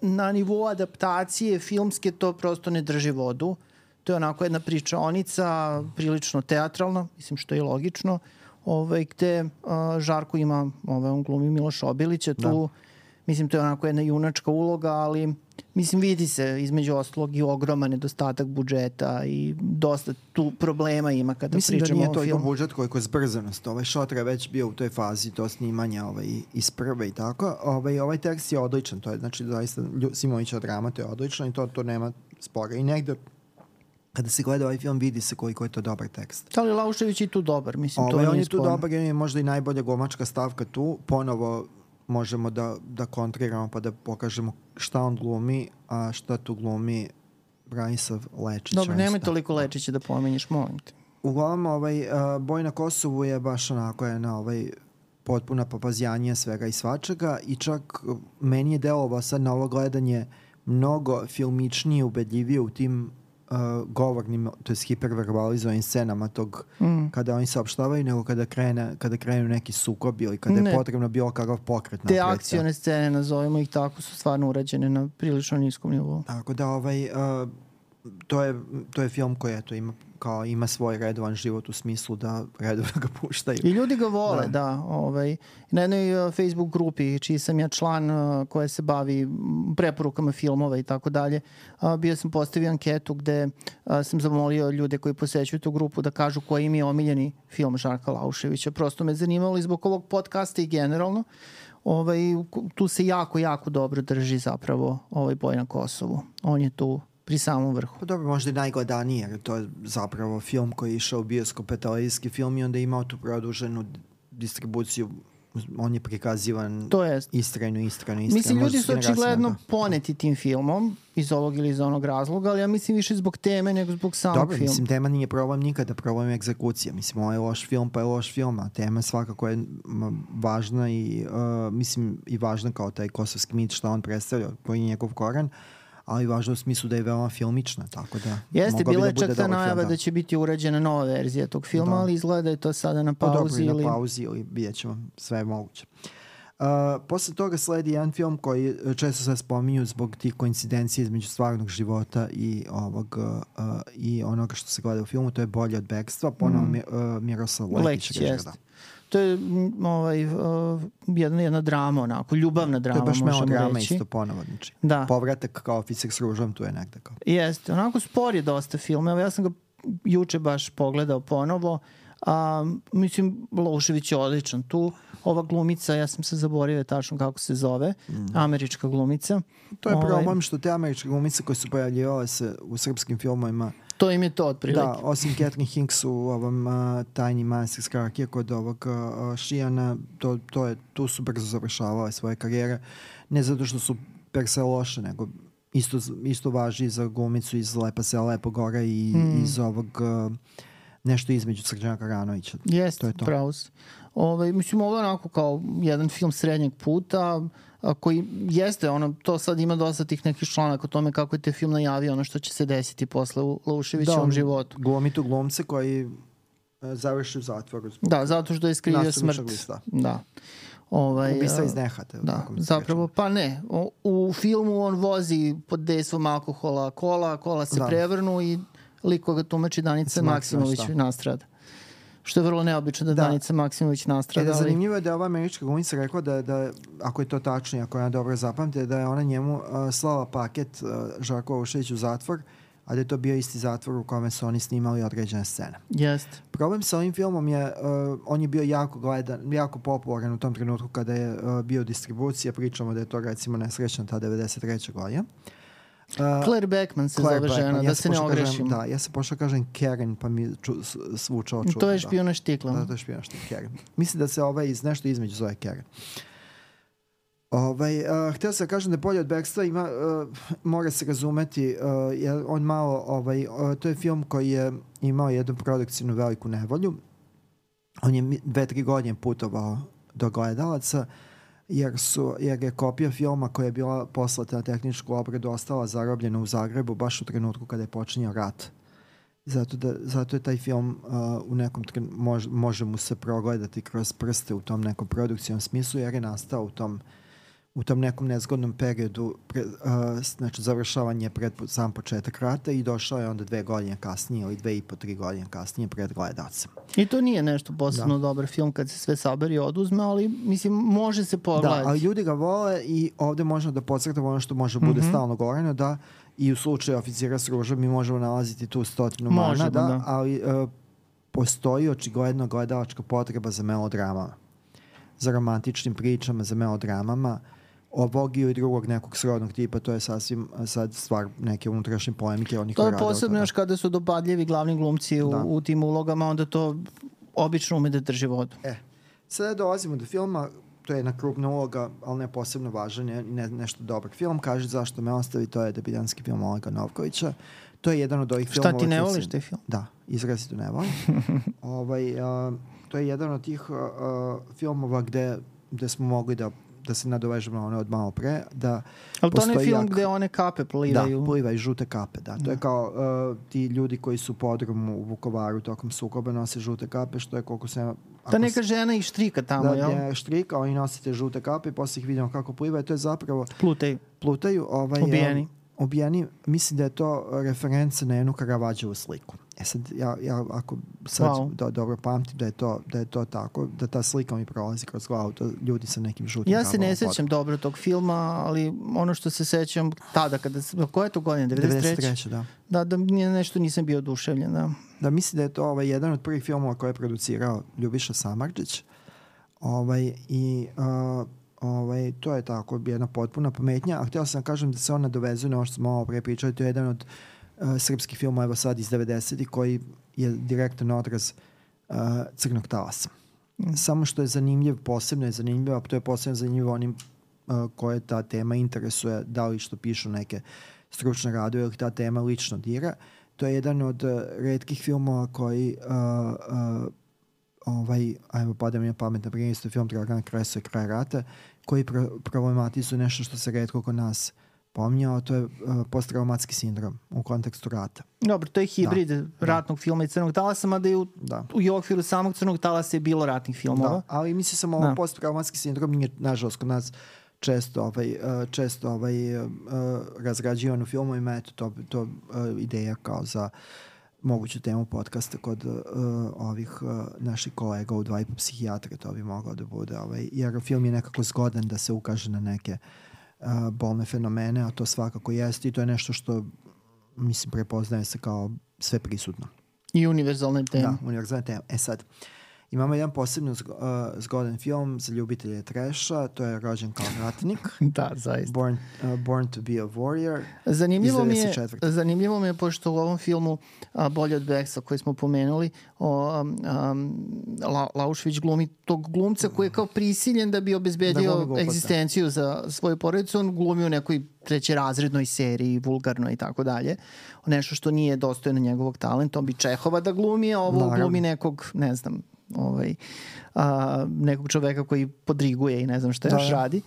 Na nivou adaptacije filmske to prosto ne drži vodu. To je onako jedna pričaonica, prilično teatralna, mislim što je logično, ovaj, gde uh, Žarko ima, ovaj, on glumi Miloš Obilića, tu, mislim to je onako jedna junačka uloga, ali mislim vidi se između ostalog i ogroman nedostatak budžeta i dosta tu problema ima kada Mislim da pričamo nije o filmu. budžet koliko je zbrzanost. Ovaj Šotra je već bio u toj fazi to snimanja ovaj, iz prve i tako. Ovaj, ovaj tekst je odličan. To je, znači, zaista, Simovića drama, to je odlično i to, to nema spora. I negde kada se gleda ovaj film vidi se koliko je to dobar tekst. Ali Laušević je tu dobar, mislim, to Ovaj, nije on je tu dobar, on je možda i najbolja gomačka stavka tu. Ponovo možemo da, da kontriramo pa da pokažemo šta on glumi, a šta tu glumi Branislav Lečić. Dobro, nemoj toliko Lečića da pominješ, molim te. Uglavnom, ovaj, uh, boj na Kosovu je baš onako jedna ovaj, potpuna papazjanija svega i svačega i čak meni je delovao sad na ovo gledanje mnogo filmičnije, ubedljivije u tim uh, govornim, to je hiperverbalizovanim scenama tog Mm. kada oni saopštavaju, nego kada, krene, kada krenu neki sukob ili kada Ne. je potrebno bilo kakav pokret Te napred. akcione scene, nazovimo ih tako, su stvarno urađene na prilično niskom nivou. Tako da ovaj, uh, to, je, to je film koji eto, ima, kao, ima svoj redovan život u smislu da redovno ga puštaju. I ljudi ga vole, da. Da. ovaj. Na jednoj uh, Facebook grupi, čiji sam ja član, uh, koja se bavi preporukama filmova i tako dalje, bio sam postavio anketu gde sam zamolio ljude koji posećuju tu grupu da kažu koji im je omiljeni film Žarka Lauševića. Prosto me zanimalo i zbog ovog podcasta i generalno. Ovaj, tu se jako, jako dobro drži zapravo ovaj boj na Kosovu. On je tu pri samom vrhu. Pa dobro, možda i najgledaniji, jer to je zapravo film koji je išao u bioskop, je televizijski film i onda je imao tu produženu distribuciju. On je prikazivan To je istrajno, istrajno, istrajno. Mislim, ljudi su očigledno neka- poneti tim filmom iz ovog ili iz onog razloga, ali ja mislim više zbog teme nego zbog samog Dobro, filma. mislim, tema nije problem nikada, problem je egzekucija. Mislim, ovo je loš film, pa je loš film, a tema svakako je važna i, uh, mislim, i važna kao taj kosovski mit šta on predstavlja, koji je njegov koran, ali važno u smislu da je veoma filmična, tako da... Jeste, bila da je bude čak ta film, najava da. će biti urađena nova verzija tog filma, Da. ali izgleda da je to sada na Pa dobro, pauzi. ili... na pauzi ili vidjet ćemo, sve je moguće. Uh, posle toga sledi jedan film koji uh, često se spominju zbog tih koincidencija između stvarnog života i ovog uh, i onoga što se gleda u filmu, to je Bolje od bekstva, ponovo Mm. mi, uh, Miroslav Lekić. Lekić, režira, jeste. da. To je ovaj, uh, jedna, jedna drama, onako, ljubavna To drama, je baš možemo melodrama reći. isto ponovo. Znači. Da, Povratak kao oficir s ružom tu je negde kao. Jeste, onako spor je dosta film. Evo ja sam ga juče baš pogledao ponovo. A, mislim, Laušević je odličan tu. Ova glumica, ja sam se zaboravio tačno kako se zove, američka glumica. To je Ovaj, problem što te američke glumice koje su pojavljivale se u srpskim filmovima To im je to otprilike. Da, osim Catherine Hinks u ovom uh, tajni manastir skrakije kod ovog uh, Šijana, to, to je, tu su brzo završavale svoje karijere. Ne zato što su per se loše, nego isto, isto važi i za glumicu iz Lepa se Lepo gore i Mm. iz ovog uh, nešto između Srđana Karanovića. Jeste, To je to. pravo si. Ovaj, mislim, ovo je onako kao jedan film srednjeg puta, koji jeste, ono, to sad ima dosta tih nekih članaka o tome kako je te film najavio ono što će se desiti posle u Lauševićevom on životu. Glumi tu glumce koji uh, završi u zatvoru. zbog Da, zato što je skrivio smrt. lista. Da. Ovaj, Ubistva iz nehata. Da, zapravo, pa ne. O, u filmu on vozi pod dejstvom alkohola kola, kola se Da. prevrnu i liko ga tumači Danica Maksimović, Maksimović da. nastrada. Što je vrlo neobično da, Da. Danica Maksimović E, nastrada. da, ali- zanimljivo je da je ova američka glumica rekla da, da, ako je to tačno i ako ja dobro zapamte, da je ona njemu uh, slala paket uh, Žarko Ušević u zatvor, a da je to bio isti zatvor u kome su oni snimali određene scene. Jeste. Problem sa ovim filmom je, uh, on je bio jako gledan, jako popularan u tom trenutku kada je uh, bio distribucija, pričamo da je to recimo nesrećna ta 93. godina. Uh, Claire Beckman se Claire zove Blackman, žena, ja da se ne pošao kažem- ogrešim. Da, ja sam pošao kažem Karen, pa mi ču, svučao čudno. to je da. špijuna štikla. Da, to je špijunašti Karen. Mislim da se ovaj iz nešto između zove Karen. Ovaj, uh, htio sam da kažem da bolje od bekstva ima, uh, mora se razumeti, uh, jer on malo, ovaj, uh, to je film koji je imao jednu produkcijnu veliku nevolju. On je dve, tri godine putovao do gledalaca, jer, su, jer je kopija filma koja je bila poslata na tehničku obradu ostala zarobljena u Zagrebu baš u trenutku kada je počinjao rat. Zato, da, zato je taj film uh, u nekom tren, mož, može mu se progledati kroz prste u tom nekom produkcijnom smislu jer je nastao u tom u tom nekom nezgodnom periodu pre, uh, znači završavanje pred sam početak rata i došao je onda dve godine kasnije ili dve i po, tri godine kasnije pred gledalcem. I to nije nešto posebno dobar film kad se sve saberi i oduzme, ali mislim može se Da, pogledati. ali ljudi ga vole i ovde možemo da podcrtamo ono što može bude Mhm. stalno govoreno, da i u slučaju oficira s ružom mi možemo nalaziti tu stotinu Možemo, mana, da, da. ali uh, postoji očigledno gledalačka potreba za melodramama, za romantičnim pričama, za melodramama. Ovog ili drugog nekog srodnog tipa, to je sasvim sad stvar neke unutrašnje polemike onih To koji je posebno još kada su dopadljivi glavni glumci u, Da. u tim ulogama, onda to obično ume da drži vodu. E, sada dolazimo do filma, to je jedna krupna uloga, ali ne posebno važan, je ne, nešto dobar film. Kaže zašto me ostavi, to je debiljanski film Olega Novkovića. To je jedan od ovih Šta filmova... ti ne voliš taj film? Da, izrazito ne volim. ovaj, a, to je jedan od tih a, filmova gde, gde smo mogli da da se nadovežemo na one od malo pre, da Ali to postoji film jak- gde one kape plivaju. Da, pliva i žute kape, da. To je kao uh, ti ljudi koji su u podrumu u Vukovaru tokom sukoba nose žute kape, što je koliko se... Ta neka žena ih štrika tamo, da, jel? je štrika, oni nosite žute kape i posle ih vidimo kako plivaju. To je zapravo Plutaju. plutaju. Ovaj, Ubijeni. um, ubijeni. Mislim da je to referenca na jednu Karavađevu sliku. E sad, ja, ja ako sad Wow. do, dobro pamtim da je, to, da je to tako, da ta slika mi prolazi kroz glavu, to ljudi sa nekim žutim Ja se ne sećam dobro tog filma, ali ono što se sećam tada kada koje je to godine? 93. 93. da. Da, da nije nešto nisam bio oduševljen, da. Da, mislim da je to ovaj, jedan od prvih filmova koje je producirao Ljubiša Samarđić. Ovaj, I uh, ovaj, to je tako jedna potpuna pametnja. A htio sam da kažem da se ona dovezuje na ovo što smo malo pre pričali. To je jedan od uh, srpskih filmova evo sad iz 90. koji je direktan odraz uh, Crnog talasa. Samo što je zanimljiv, posebno je zanimljiv, a to je posebno zanimljivo onim uh, koje ta tema interesuje, da li što pišu neke stručne radove ili ta tema lično dira. To je jedan od uh, redkih filmova koji uh, uh, ovaj, ajmo pada mi na pamet na primjer isto film Dragana Kreso i Kraj rata, koji pro problematizuje nešto što se redko kod nas pominjao, to je uh, posttraumatski sindrom u kontekstu rata. Dobro, to je hibrid ratnog filma i crnog talasa, mada i u, Da. u okviru samog crnog talasa je bilo ratnih filmova. Da, ali mislim samo Da. posttraumatski sindrom nije, nažalost, kod nas često ovaj uh, često ovaj uh, razgrađivan u filmovima eto to to uh, ideja kao za moguću temu podcasta kod uh, ovih uh, naših kolega u dva i po psihijatra to bi moglo da bude ovaj jer film je nekako zgodan da se ukaže na neke uh, bolne fenomene a to svakako jeste i to je nešto što mislim prepoznaje se kao sve prisutno I univerzalne teme. da, univerzalna tema. E sad, imamo jedan posebno zgo, uh, zgodan film za ljubitelje treša, to je Rođen kao ratnik, Da, zaista. Born, uh, Born to be a Warrior. Zanimljivo mi, je, 94.. zanimljivo mi je, pošto u ovom filmu a, Bolje od Beksa koji smo pomenuli, o, um, um, La, Laušvić glumi tog glumca koji je kao prisiljen da bi Da obezbedio glumi glupota. egzistenciju za svoju porodicu. On glumi u nekoj trećerazrednoj seriji, vulgarnoj i tako dalje. Nešto što nije dostojno njegovog talenta. On bi Čehova da glumi, a ovo Naravno. glumi nekog, ne znam, ovaj, a, nekog čoveka koji podriguje i ne znam šta Da, još da. radi.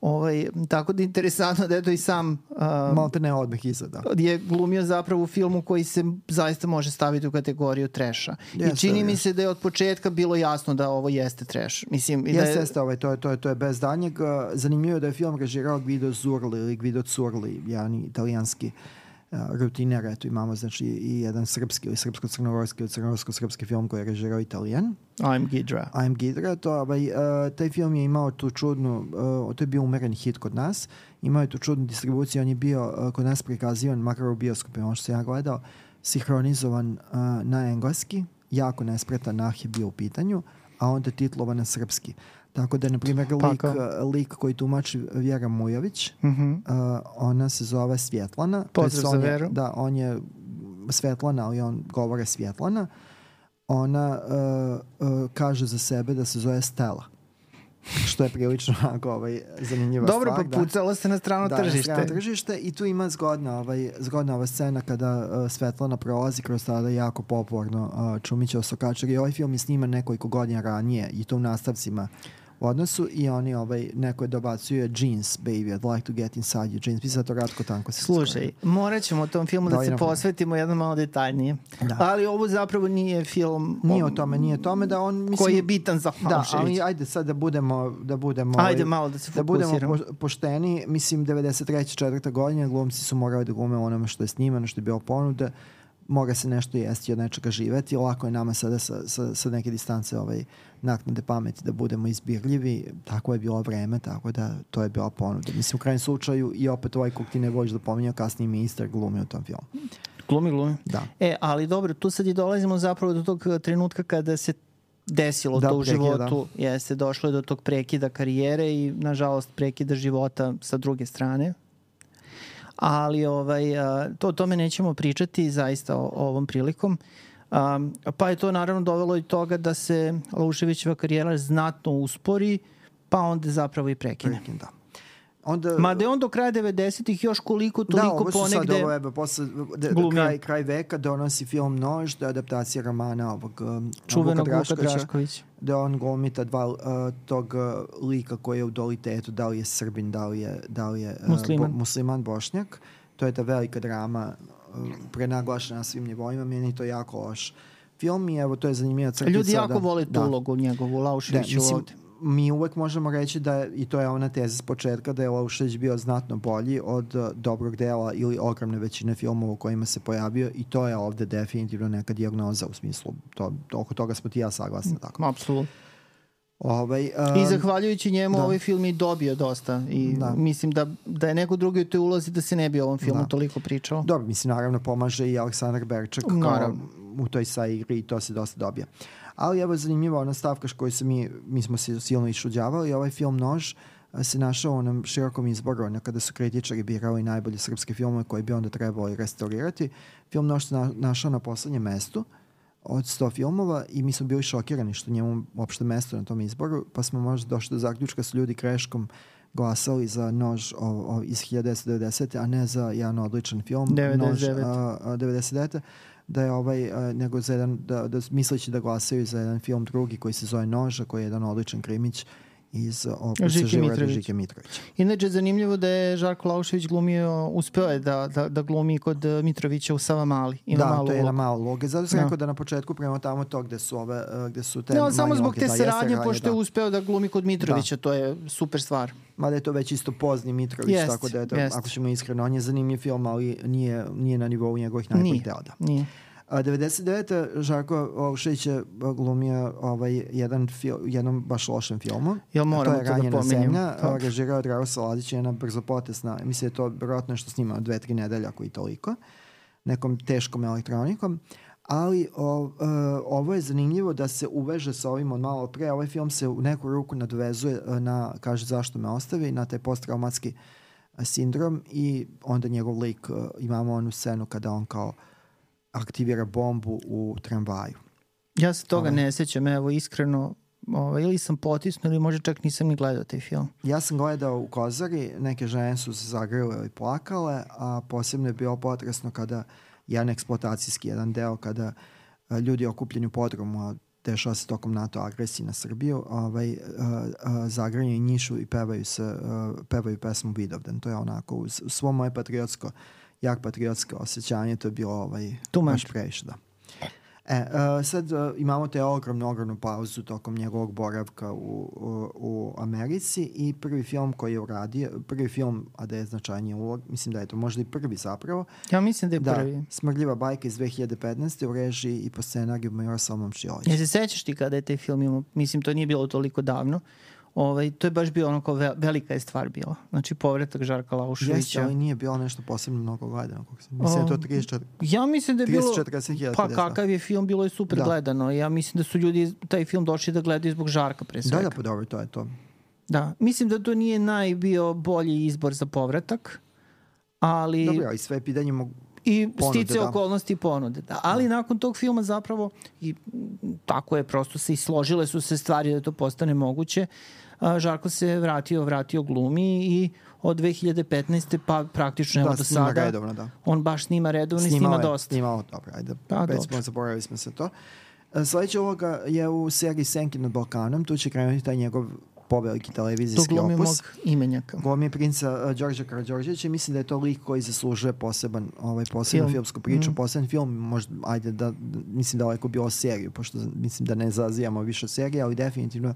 Ovaj, tako da je interesantno da je to i sam a, Malo te ne odmah iza, da. je glumio zapravo u filmu koji se zaista može staviti u kategoriju treša. I Jeste, čini mi jeste. se da je od početka bilo jasno da ovo jeste treš. Mislim, i da Jeste, je, jeste, ovaj, to, je, to, je, to je bez danjeg. Zanimljivo je da je film režirao Guido Zurli ili Guido Curli, jedan italijanski uh, rutiner. Eto imamo znači i jedan srpski ili srpsko-crnogorski ili crnogorsko-srpski film koji je režirao italijan. I'm Gidra. I'm Gidra, to, ovaj, uh, taj film je imao tu čudnu, uh, to je bio umereni hit kod nas, imao je tu čudnu distribuciju, on je bio uh, kod nas prikazivan, makar u bioskopima, ono što sam ja gledao, sinhronizovan uh, na engleski, jako nespretan nah je bio u pitanju, a onda titlovan na srpski. Tako da, na primjer, lik, Pakao. uh, lik koji tumači Vjera Mujović, Mhm. uh, ona se zove Svjetlana. Pozdrav za je- Veru. Da, on je Svetlana, ali on govore Svjetlana. Ona uh, uh, kaže za sebe da se zove Stella. Što je prilično onako, ovaj, zanimljiva Dobro, stvar. pa pucala se na strano da, na tržište. strano tržište i tu ima zgodna, ovaj, zgodna ova scena kada uh, Svetlana prolazi kroz tada jako popularno uh, Čumića Osokačar i ovaj film je sniman nekoliko godina ranije i to u nastavcima u odnosu i oni ovaj, neko je dobacuje jeans baby, I'd like to get inside your jeans. Mislim da to Ratko Tanko se Slušaj, morat ćemo o tom filmu da, Da, se posvetimo jedno malo detaljnije. Da. Ali ovo zapravo nije film Nije o tome, nije o tome da on mislim, koji je bitan za Da, ali ajde sad da budemo da budemo Ajde ovaj, malo da se da budemo fokusiramo. po- pošteni, mislim 93. četvrta godina glumci su morali da glume onome što je snimano, što je bilo ponuda, mora se nešto jesti od nečega živeti, lako je nama sada sa, sa, sa neke distance ovaj, naknade pameti da budemo izbirljivi, tako je bilo vreme, tako da to je bila ponuda. Mislim, u krajem slučaju i opet ovaj kog ti ne voliš da pominjao, kasniji ministar glumi u tom filmu. Glumi, glumi. Da. E, ali dobro, tu sad i dolazimo zapravo do tog eh, trenutka kada se desilo Da, to u prekida, životu. Jeste, došlo je do tog prekida karijere i nažalost prekida života sa druge strane. Ali ovaj, to o tome nećemo pričati zaista o, ovom prilikom. Pa je to naravno dovelo i toga da se Lauševićeva karijera znatno uspori, pa onda zapravo i prekine. Breaking, da. Onda, Mada je on do kraja 90-ih još koliko toliko da, ovo su ponegde... sad ovo, evo, posle, de, de, kraj, kraj veka donosi film Nož, to je adaptacija romana ovog um, čuvenog Vuka Vuka Drašković. da on glumi ta dva, uh, tog uh, lika koji je u dualitetu, da li je Srbin, da li je, da li je uh, Musliman. Bo, musliman, bošnjak. To je ta velika drama uh, prenaglašena na svim nivoima, meni to jako loš film i evo to je zanimljiva crtica. Ljudi jako da, vole tu da. ulogu njegovu, Da, Lauševiću mislim, ovde. Mi uvek možemo reći da, i to je ona teza s početka, da je Laušević bio znatno bolji od uh, dobrog dela ili ogromne većine filmova u kojima se pojavio i to je ovde definitivno neka dijagnoza u smislu, to, oko toga smo ti ja saglasni. Tako. Apsolutno. Ovaj, I um, zahvaljujući njemu da. ovaj film i dobio dosta i Da. mislim da, da je neko drugi u toj ulozi da se ne bi o ovom filmu Da. toliko pričao. Dobro, mislim, naravno pomaže i Aleksandar Berčak kao u toj sa igri i to se dosta dobija. Ali evo je zanimljiva ona stavka koju se mi, mi smo se silno išuđavali, ovaj film Nož se našao u onom širokom izboru, ono, kada su kritičari birali najbolje srpske filmove koje bi onda trebalo restaurirati. Film Nož se na, našao na poslednjem mestu od 100 filmova i mi smo bili šokirani što njemu uopšte mesto na tom izboru, pa smo možda došli do zaključka su ljudi greškom glasali za nož o, o, iz 1990. a ne za jedan odličan film 99. nož a, a, 99. da je ovaj a, nego za jedan da, da misleći da glasaju za jedan film drugi koji se zove Noža koji je jedan odličan krimić iz Žike Mitrović. Žike Mitrovića. Inače, zanimljivo da je Žarko Laušević glumio, uspeo je da, da, da glumi kod eh, Mitrovića u Savamali. Ima Da, malu to je ulogu. mala uloga. Zato sam Da. rekao da na početku prema tamo to gde su ove, uh, gde su te ali samo zbog uloge. te Da, saradnje, radnje, pošto je da. uspeo da glumi kod Mitrovića, to je super stvar. Mada je to već isto pozni Mitrović, Jest, tako da je to, jest. ako ćemo iskreno, on je zanimljiv film, ali nije, nije na nivou njegovih najboljih dela. Da. nije. A 99. Žarko Olšić je glumio ovaj, jedan fil, jednom baš lošem filmu. Jel moramo to je to da pomenjemo? zemlja, a, režirao je Dragosa Ladić, jedna brzopotesna, mislim da je to vjerojatno nešto snimao dve, tri nedelje, ako i toliko, nekom teškom elektronikom. Ali o, e, ovo je zanimljivo da se uveže sa ovim od malo pre. Ovaj film se u neku ruku nadvezuje e, na, kaže zašto me ostavi, na taj posttraumatski e, sindrom i onda njegov lik, imamo onu scenu kada on kao aktivira bombu u tramvaju. Ja se toga Ovaj. ne sećam, evo iskreno, ovaj, ili sam potisnuo ili možda čak nisam ni gledao taj film. Ja sam gledao u Kozari, neke žene su se zagrile i plakale, a posebno je bio potresno kada jedan eksploatacijski jedan deo, kada a, ljudi okupljeni u podrumu, a dešava se tokom NATO agresije na Srbiju, ovaj, a, a, zagranje njišu i pevaju, se, a, pevaju pesmu Vidovdan. To je onako, uz svo moje patriotsko, jak patriotsko osjećanje, to je bilo ovaj, baš previše, da. E, uh, sad uh, imamo te ogromnu, ogromnu pauzu tokom njegovog boravka u, u, u Americi i prvi film koji je uradio, prvi film, a da je značajnije ulog, mislim da je to možda i prvi zapravo, Ja mislim da je da, prvi. Smrljiva bajka iz 2015. u režiji i po scenariju Miroslav Momčilović. Ja se sećaš ti kada je taj film imao, mislim to nije bilo toliko davno, ovaj, to je baš bio ono kao ve, velika je stvar bila. Znači povratak Žarka Jeste, Lauševića. ali nije bilo nešto posebno mnogo gledano. Mislim da je to 34, Ja mislim da je bilo... 30-40 hiljada. Pa kakav je film, bilo je super Da. gledano. Ja mislim da su ljudi taj film došli da gledaju zbog Žarka pre Da, svega. da, pa dobro, to je to. Da, mislim da to nije najbio bolji izbor za povratak, ali Dobro, ali sve pitanje mogu... i ponude, stice da. okolnosti i ponude. Da. Ali nakon tog filma zapravo, i tako je, prosto se i složile su se stvari da to postane moguće, a, Žarko se vratio, vratio glumi i od 2015. pa praktično evo Da, do snima sada redovno, da. on baš snima redovno i Snimao snima je, dosta. Snimao, dobro, ajde. Pa, već dobro. smo zaboravili smo se to. E, Sledeća uloga je u seriji Senki nad Balkanom. Tu će krenuti taj njegov poveliki To televizijski glumi opus. mog imenjaka. Glumi princa uh, Đorđa Karadžorđevića i mislim da je to lik koji zaslužuje poseban, ovaj, posebnu Film. filmsku priču, Mm. poseban film, možda, ajde da, mislim da daleko bilo seriju, pošto mislim da ne zazijamo više serije, ali definitivno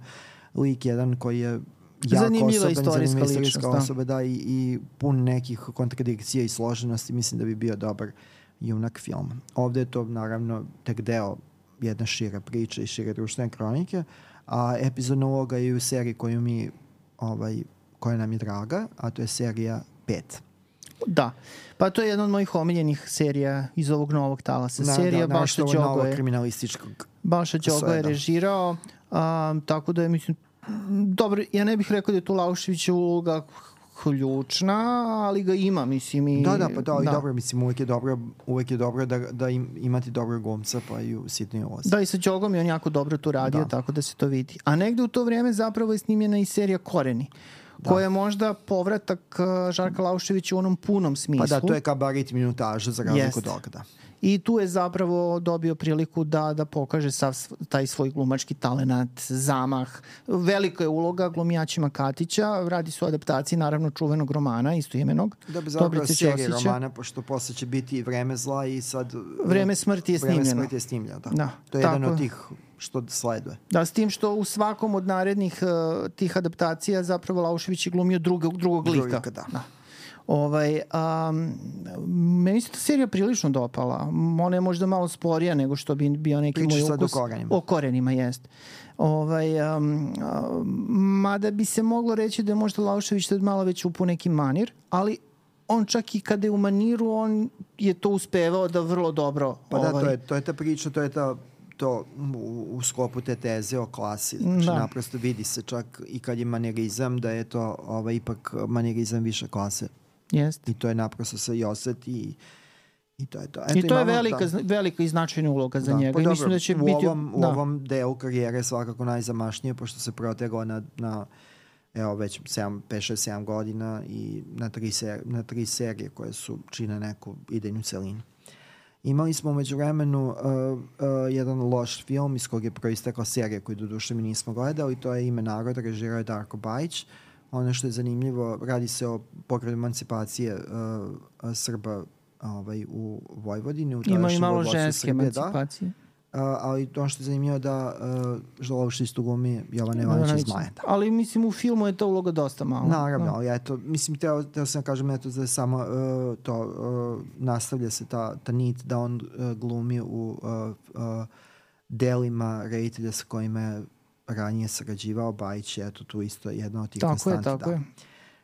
lik jedan koji je jako Zanimljiva osoban, istorijska zanimljiva ličnost, da. osoba, da, i, i pun nekih kontradikcija i složenosti, mislim da bi bio dobar junak filma. Ovde je to naravno tek deo jedne šire priče i šire društvene kronike, a epizodna uloga je u seriji koju mi ovaj, koja nam je draga, a to je serija 5. Da. Pa to je jedna od mojih omiljenih serija iz ovog novog talasa. Da, serija da, nešto Đogo je, kriminalističkog. Baša Đogo je režirao, a, tako da je, mislim, dobro, ja ne bih rekao da je tu Lauševića uloga ključna, ali ga ima, mislim. I, Da, da, pa da, ali dobro, mislim, uvek je dobro, uvek je dobro da, da im, imati dobrog glumca, pa i u sitnoj ulozi. Da, i sa Đogom je on jako dobro tu radio, Da. tako da se to vidi. A negde u to vreme zapravo je snimljena i serija Koreni, da. koja je možda povratak uh, Žarka Lauševića u onom punom smislu. Pa da, to je kabaret minutaža za razliku Jeste. od toga, da. I tu je zapravo dobio priliku da da pokaže sav taj svoj glumački talenat, zamah. Velika je uloga glumijačima Katića, radi se o adaptaciji naravno čuvenog romana, istoimenog. Da bi zapravo serije romana, pošto posle će biti i Vreme zla i sad... Vreme smrti je Vreme snimljeno. smrti je snimljeno, da. Da, To je jedan tako od je. tih što sleduje. Da, s tim što u svakom od narednih uh, tih adaptacija zapravo Laušević je glumio drugog, drugog Drugog lika. lika, da. da. Ovaj, um, meni se ta serija prilično dopala. Ona je možda malo sporija nego što bi bio neki Pričaš moj sad o ukus. korenima. O korenima, jest. Ovaj, um, a, mada bi se moglo reći da je možda Laušević tad malo već upu neki manir, ali on čak i kada je u maniru, on je to uspevao da vrlo dobro... Pa da, ovaj, to je, to je ta priča, to je ta to u, u sklopu te teze o klasi. Znači, Da. naprosto vidi se čak i kad je manierizam, da je to ovaj, ipak manierizam više klase. Jest. I to je naprosto se i oseti i, i to je to. I to je velika, da. velika i značajna uloga za Da, njega. pa I dobro, mislim da će u biti... Ovom, U da. ovom delu karijere svakako najzamašnije, pošto se proteglo na, na evo već 7, 5, 6, 7 godina i na tri, ser, na tri serije koje su čine neku idejnu celinu. Imali smo umeđu vremenu uh, uh, jedan loš film iz kog je proistekla serija koju do duše mi nismo gledali, to je Ime naroda, režirao je Darko Bajić. Ono što je zanimljivo, radi se o pokretu emancipacije uh, Srba ovaj, u Vojvodini. U Ima i malo ženske Srbije, da. emancipacije. Uh, ali ono što je zanimljivo da uh, Žalović isto glumi Jovana Ivanić iz Ivanović. Zmajeta. Ali mislim u filmu je ta uloga dosta mala. Naravno, Da. ali eto, mislim, teo, teo sam da kažem eto da je samo uh, to, uh, nastavlja se ta, ta nit da on uh, glumi u uh, uh, delima reditelja sa kojima je ranije sarađivao Bajić je eto tu isto jedna od tih Tako je, konstanti. tako da. je.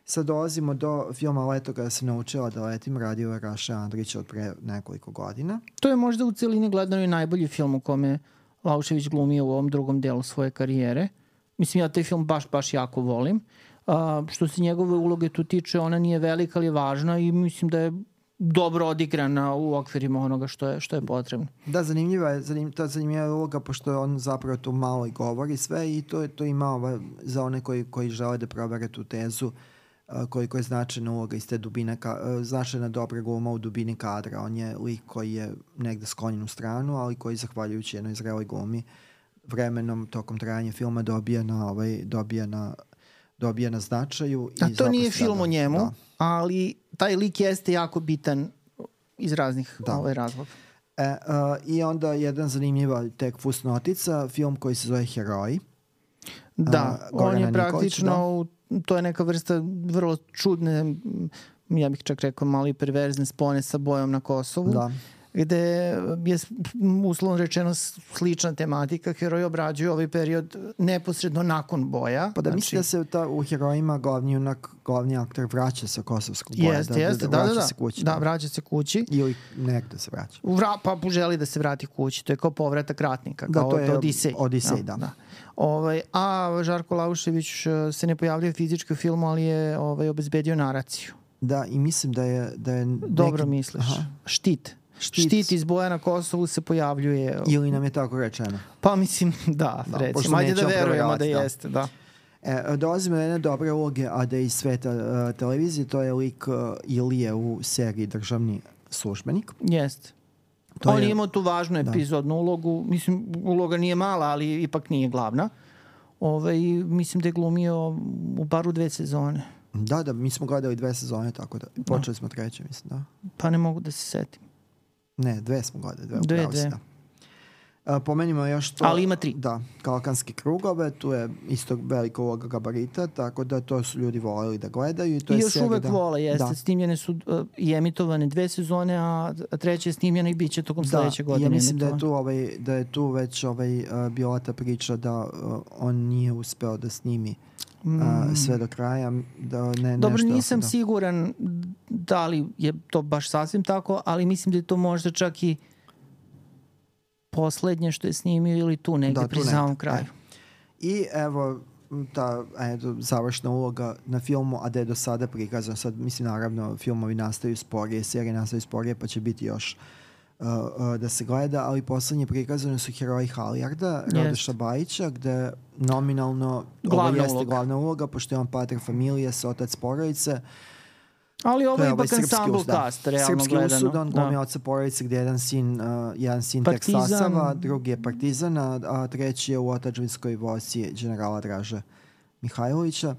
Sad dolazimo do filma Leto kada se naučila da letim, radio je Raša Andrić od pre nekoliko godina. To je možda u celini gledano i najbolji film u kome Laušević glumio u ovom drugom delu svoje karijere. Mislim, ja taj film baš, baš jako volim. A, što se njegove uloge tu tiče, ona nije velika, ali je važna i mislim da je dobro odigrana u okvirima onoga što je, što je potrebno. Da, zanimljiva je, zanim, ta zanimljiva je uloga, pošto on zapravo tu malo i govori sve i to, to ima ova, za one koji, koji žele da provere tu tezu a, koliko je značajna uloga iz te dubine, ka, a, značajna dobra gluma u dubini kadra. On je lik koji je negde sklonjen u stranu, ali koji zahvaljujući jednoj zreloj glumi vremenom tokom trajanja filma dobija na, ovaj, dobija na, dobija na značaju. A i to nije film o njemu, Da. ali taj lik jeste jako bitan iz raznih Da. ovaj, razloga. E, uh, I onda jedan zanimljiva tek fusnotica, film koji se zove Heroji. Da, A, on je Nikolića, praktično, da. to je neka vrsta vrlo čudne, ja bih čak rekao mali perverzne spone sa bojom na Kosovu, Da. Gde je uslovno rečeno slična tematika. Heroji obrađuju ovaj period neposredno nakon boja. Pa da znači, misli da se ta, u herojima glavni junak, glavni aktor vraća sa kosovskog boja. Jeste, jeste, da, da, vraća da. se kući. Da, vraća se kući. Ili negde se vraća. Vra, pa želi da se vrati kući. To je kao povratak ratnika, Da, kao to je Odisej. Odisej, da. Ovaj, a Žarko Laušević eh, se ne pojavljuje fizički u filmu, ali je ovaj, obezbedio naraciju. Da, i mislim da je... Da je Dobro neki, misliš. Aha. Štit. Štit. Štit. iz boja na Kosovu se pojavljuje. Ili nam je tako rečeno. Pa mislim, da, Da, da recimo. Ajde da verujemo da da. jeste, da. E, dolazimo do jedne dobre uloge, a da je iz sveta uh, televizije, to je lik uh, Ilije u seriji Državni službenik. Jeste. To On je- imao tu važnu epizodnu ulogu. Mislim, uloga nije mala, ali ipak nije glavna. Ove, i mislim da je glumio u baru dve sezone. Da, da, mi smo gledali dve sezone, tako da počeli smo treće, mislim, da. Pa ne mogu da se setim. Ne, dve smo gledali, dve, Dve, dve. da. A, pomenimo još to... Ali ima tri. Da, Kalkanske krugove, tu je isto velika uloga gabarita, tako da to su ljudi voleli da gledaju. I, to I je još uvek da, vole, jeste. Da. Snimljene su uh, i emitovane dve sezone, a a treća je snimljena i bit će tokom sledeće da, godine. ja mislim da je tu, ovaj, da je tu već ovaj, uh, bila ta priča da uh, on nije uspeo da snimi uh, sve do kraja. Da ne, Mm. Dobro, nešto, nisam da. siguran da li je to baš sasvim tako, ali mislim da je to možda čak i poslednje što je snimio ili tu negde Da, tu pri negde, samom kraju. I evo ta eto, završna uloga na filmu, a da je do sada prikazano, sad mislim naravno filmovi nastaju sporije, serije nastaju sporije, pa će biti još uh, uh, da se gleda, ali poslednje prikazane su heroji Halijarda. Radoša Bajića, gde nominalno Glavna ovo jeste uloga. glavna uloga, pošto je on pater familije, otac porodice, Ali ovo je ipak ovaj srpski usud, da. cast, realno Srpski gledano. usud, on glumi da. oca porodice gdje jedan sin, uh, jedan sin Partizan. Teksasava, drugi je Partizan, a, a treći je u otačvinskoj vojsci generala Draže Mihajlovića.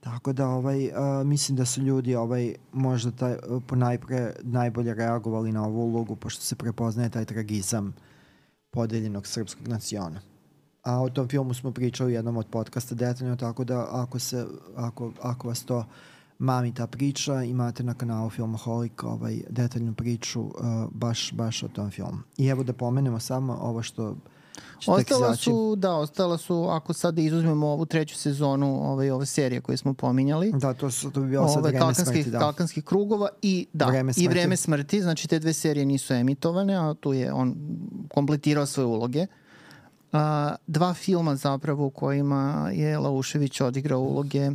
Tako da ovaj, uh, mislim da su ljudi ovaj, možda taj, uh, ponajpre najbolje reagovali na ovu ulogu pošto se prepoznaje taj tragizam podeljenog srpskog naciona. A o tom filmu smo pričali u jednom od podcasta detaljno, tako da ako, se, ako, ako vas to mami ta priča, imate na kanalu Filmoholik ovaj, detaljnu priču uh, baš, baš o tom filmu. I evo da pomenemo samo ovo što Ostala su, da, ostala su, ako sad izuzmemo ovu treću sezonu ovaj, ove serije koje smo pominjali, Da, to, su, to bi bilo sad ove vreme smrti, da. kalkanskih krugova i da, Vreme i vreme smrti, znači te dve serije nisu emitovane, a tu je on kompletirao svoje uloge. A, dva filma zapravo u kojima je Laušević odigrao uloge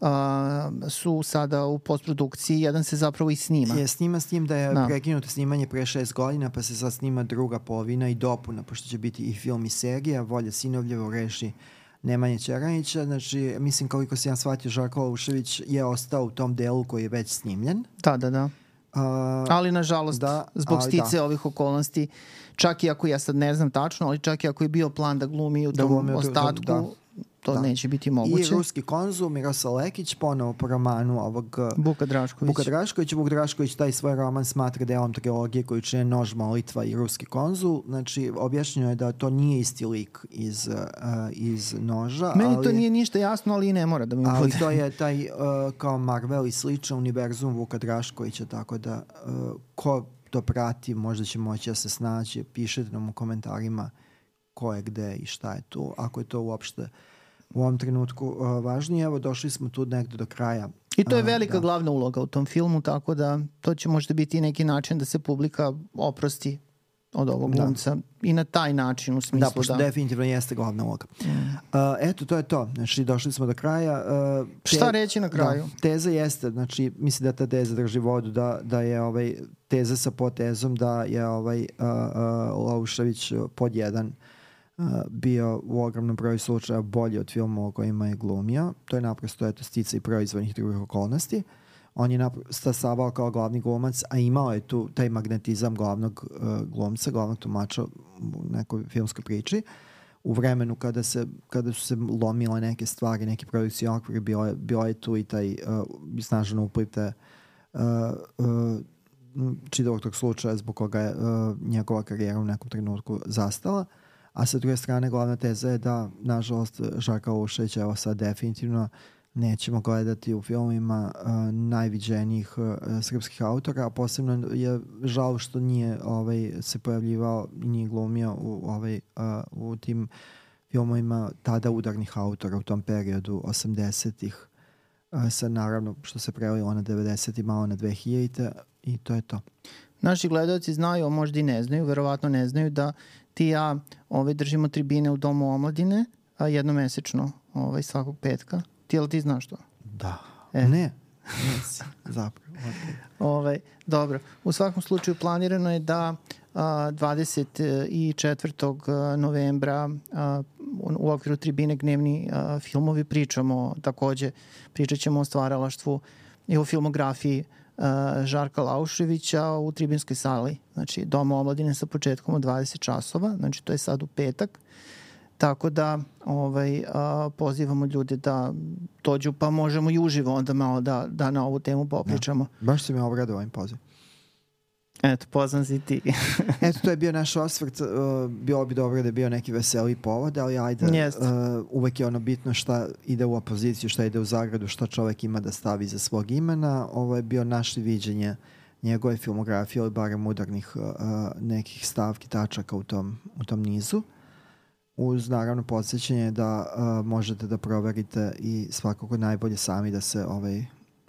a, su sada u postprodukciji, jedan se zapravo i snima. Je snima s tim da je Da. prekinuto snimanje pre šest godina, pa se sad snima druga polovina i dopuna, pošto će biti i film i serija. Volja Sinovljevo reši Nemanje Čeranića. Znači, mislim koliko se ja shvatio, Žarko Laušević je ostao u tom delu koji je već snimljen. Da, da, da. A, Ali nažalost, Da, da, zbog ali stice da. ovih okolnosti, čak i ako ja sad ne znam tačno, ali čak i ako je bio plan da glumi u Da tom glumi u tom- ostatku, da. To Da. neće biti I moguće. ruski konzul Miroslav Lekić, ponovo po romanu ovog uh, Buka Drašković. Vuka Drašković. Vuk Drašković taj svoj roman smatra delom trilogije koju čine Nož, Molitva i Ruski konzul. Znači, objašnjeno je da to nije isti lik iz, uh, iz Noža. Meni ali, to nije ništa jasno, ali i ne mora da mi Ali bude. to je taj uh, kao Marvel i sličan univerzum Vuka Draškovića, tako da uh, ko to prati možda će moći da se snađe. Pišite nam u komentarima ko je gde i šta je tu, ako je to uopšte u ovom trenutku uh, važnije. Evo, došli smo tu negde do kraja. I to je A, velika da. glavna uloga u tom filmu, tako da to će možda biti neki način da se publika oprosti od ovog Da. glumca i na taj način u Da, smislu pošto da. definitivno jeste glavna uloga. Mm. Uh, eto, to je to. Znači, došli smo do kraja. Uh, Šta reći na kraju? Da, teza jeste, znači, mislim da ta teza drži vodu, da, da je ovaj, teza sa potezom da je ovaj uh, uh, Laušević uh, pod jedan uh, bio u ogromnom broju slučaja bolji od filmova u kojima je glumio. To je naprosto eto, stica i proizvodnih drugih okolnosti. On je stasavao kao glavni glumac, a imao je tu taj magnetizam glavnog uh, glumca, glavnog tumača u nekoj filmskoj priči. U vremenu kada, se, kada su se lomile neke stvari, neki produkcijni okvir, bilo je, bilo je tu i taj uh, snažan upliv te uh, uh, čitavog tog slučaja zbog koga je uh, njegova karijera u nekom trenutku zastala. A sa druge strane, glavna teza je da, nažalost, Žarka Lušević, evo sad definitivno nećemo gledati u filmima uh, najviđenijih uh, srpskih autora, a posebno je žal što nije ovaj, se pojavljivao i nije glumio u, ovaj, uh, u tim filmovima tada udarnih autora u tom periodu 80-ih. Uh, sad naravno što se prelilo na 90 i malo na 2000 i to je to. Naši gledalci znaju, a možda i ne znaju, verovatno ne znaju da ti i ja ovaj, držimo tribine u Domu omladine a jednomesečno ovaj, svakog petka. Ti, jel ti znaš to? Da. E. Ne. Zapravo. Okay. Ovaj, dobro, u svakom slučaju planirano je da a, 24. novembra a, u, okviru tribine Gnevni a, filmovi pričamo takođe, pričat ćemo o stvaralaštvu i o filmografiji Žarka Lauševića u tribinskoj sali, znači Doma omladine sa početkom od 20 časova, znači to je sad u petak. Tako da ovaj, a, pozivamo ljude da dođu, pa možemo i uživo onda malo da, da na ovu temu popričamo. Baš si me obradao ovim pozivom. Eto, poznan si ti. Eto, to je bio naš osvrt. Uh, bilo bi dobro da je bio neki veseli povod, ali ajde, Jest. uh, uvek je ono bitno šta ide u opoziciju, šta ide u zagradu, šta čovek ima da stavi za svog imena. Ovo je bio naše viđenje njegove filmografije, ili barem udarnih uh, nekih stavki, tačaka u tom, u tom nizu. Uz naravno podsjećanje da uh, možete da proverite i svakako najbolje sami da se ovaj,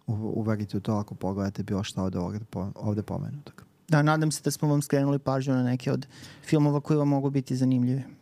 uveriti u to ako pogledate bilo šta od ovde, ovde pomenutog. Da, nadam se da smo vam skrenuli pažnju na neke od filmova koji vam mogu biti zanimljivi.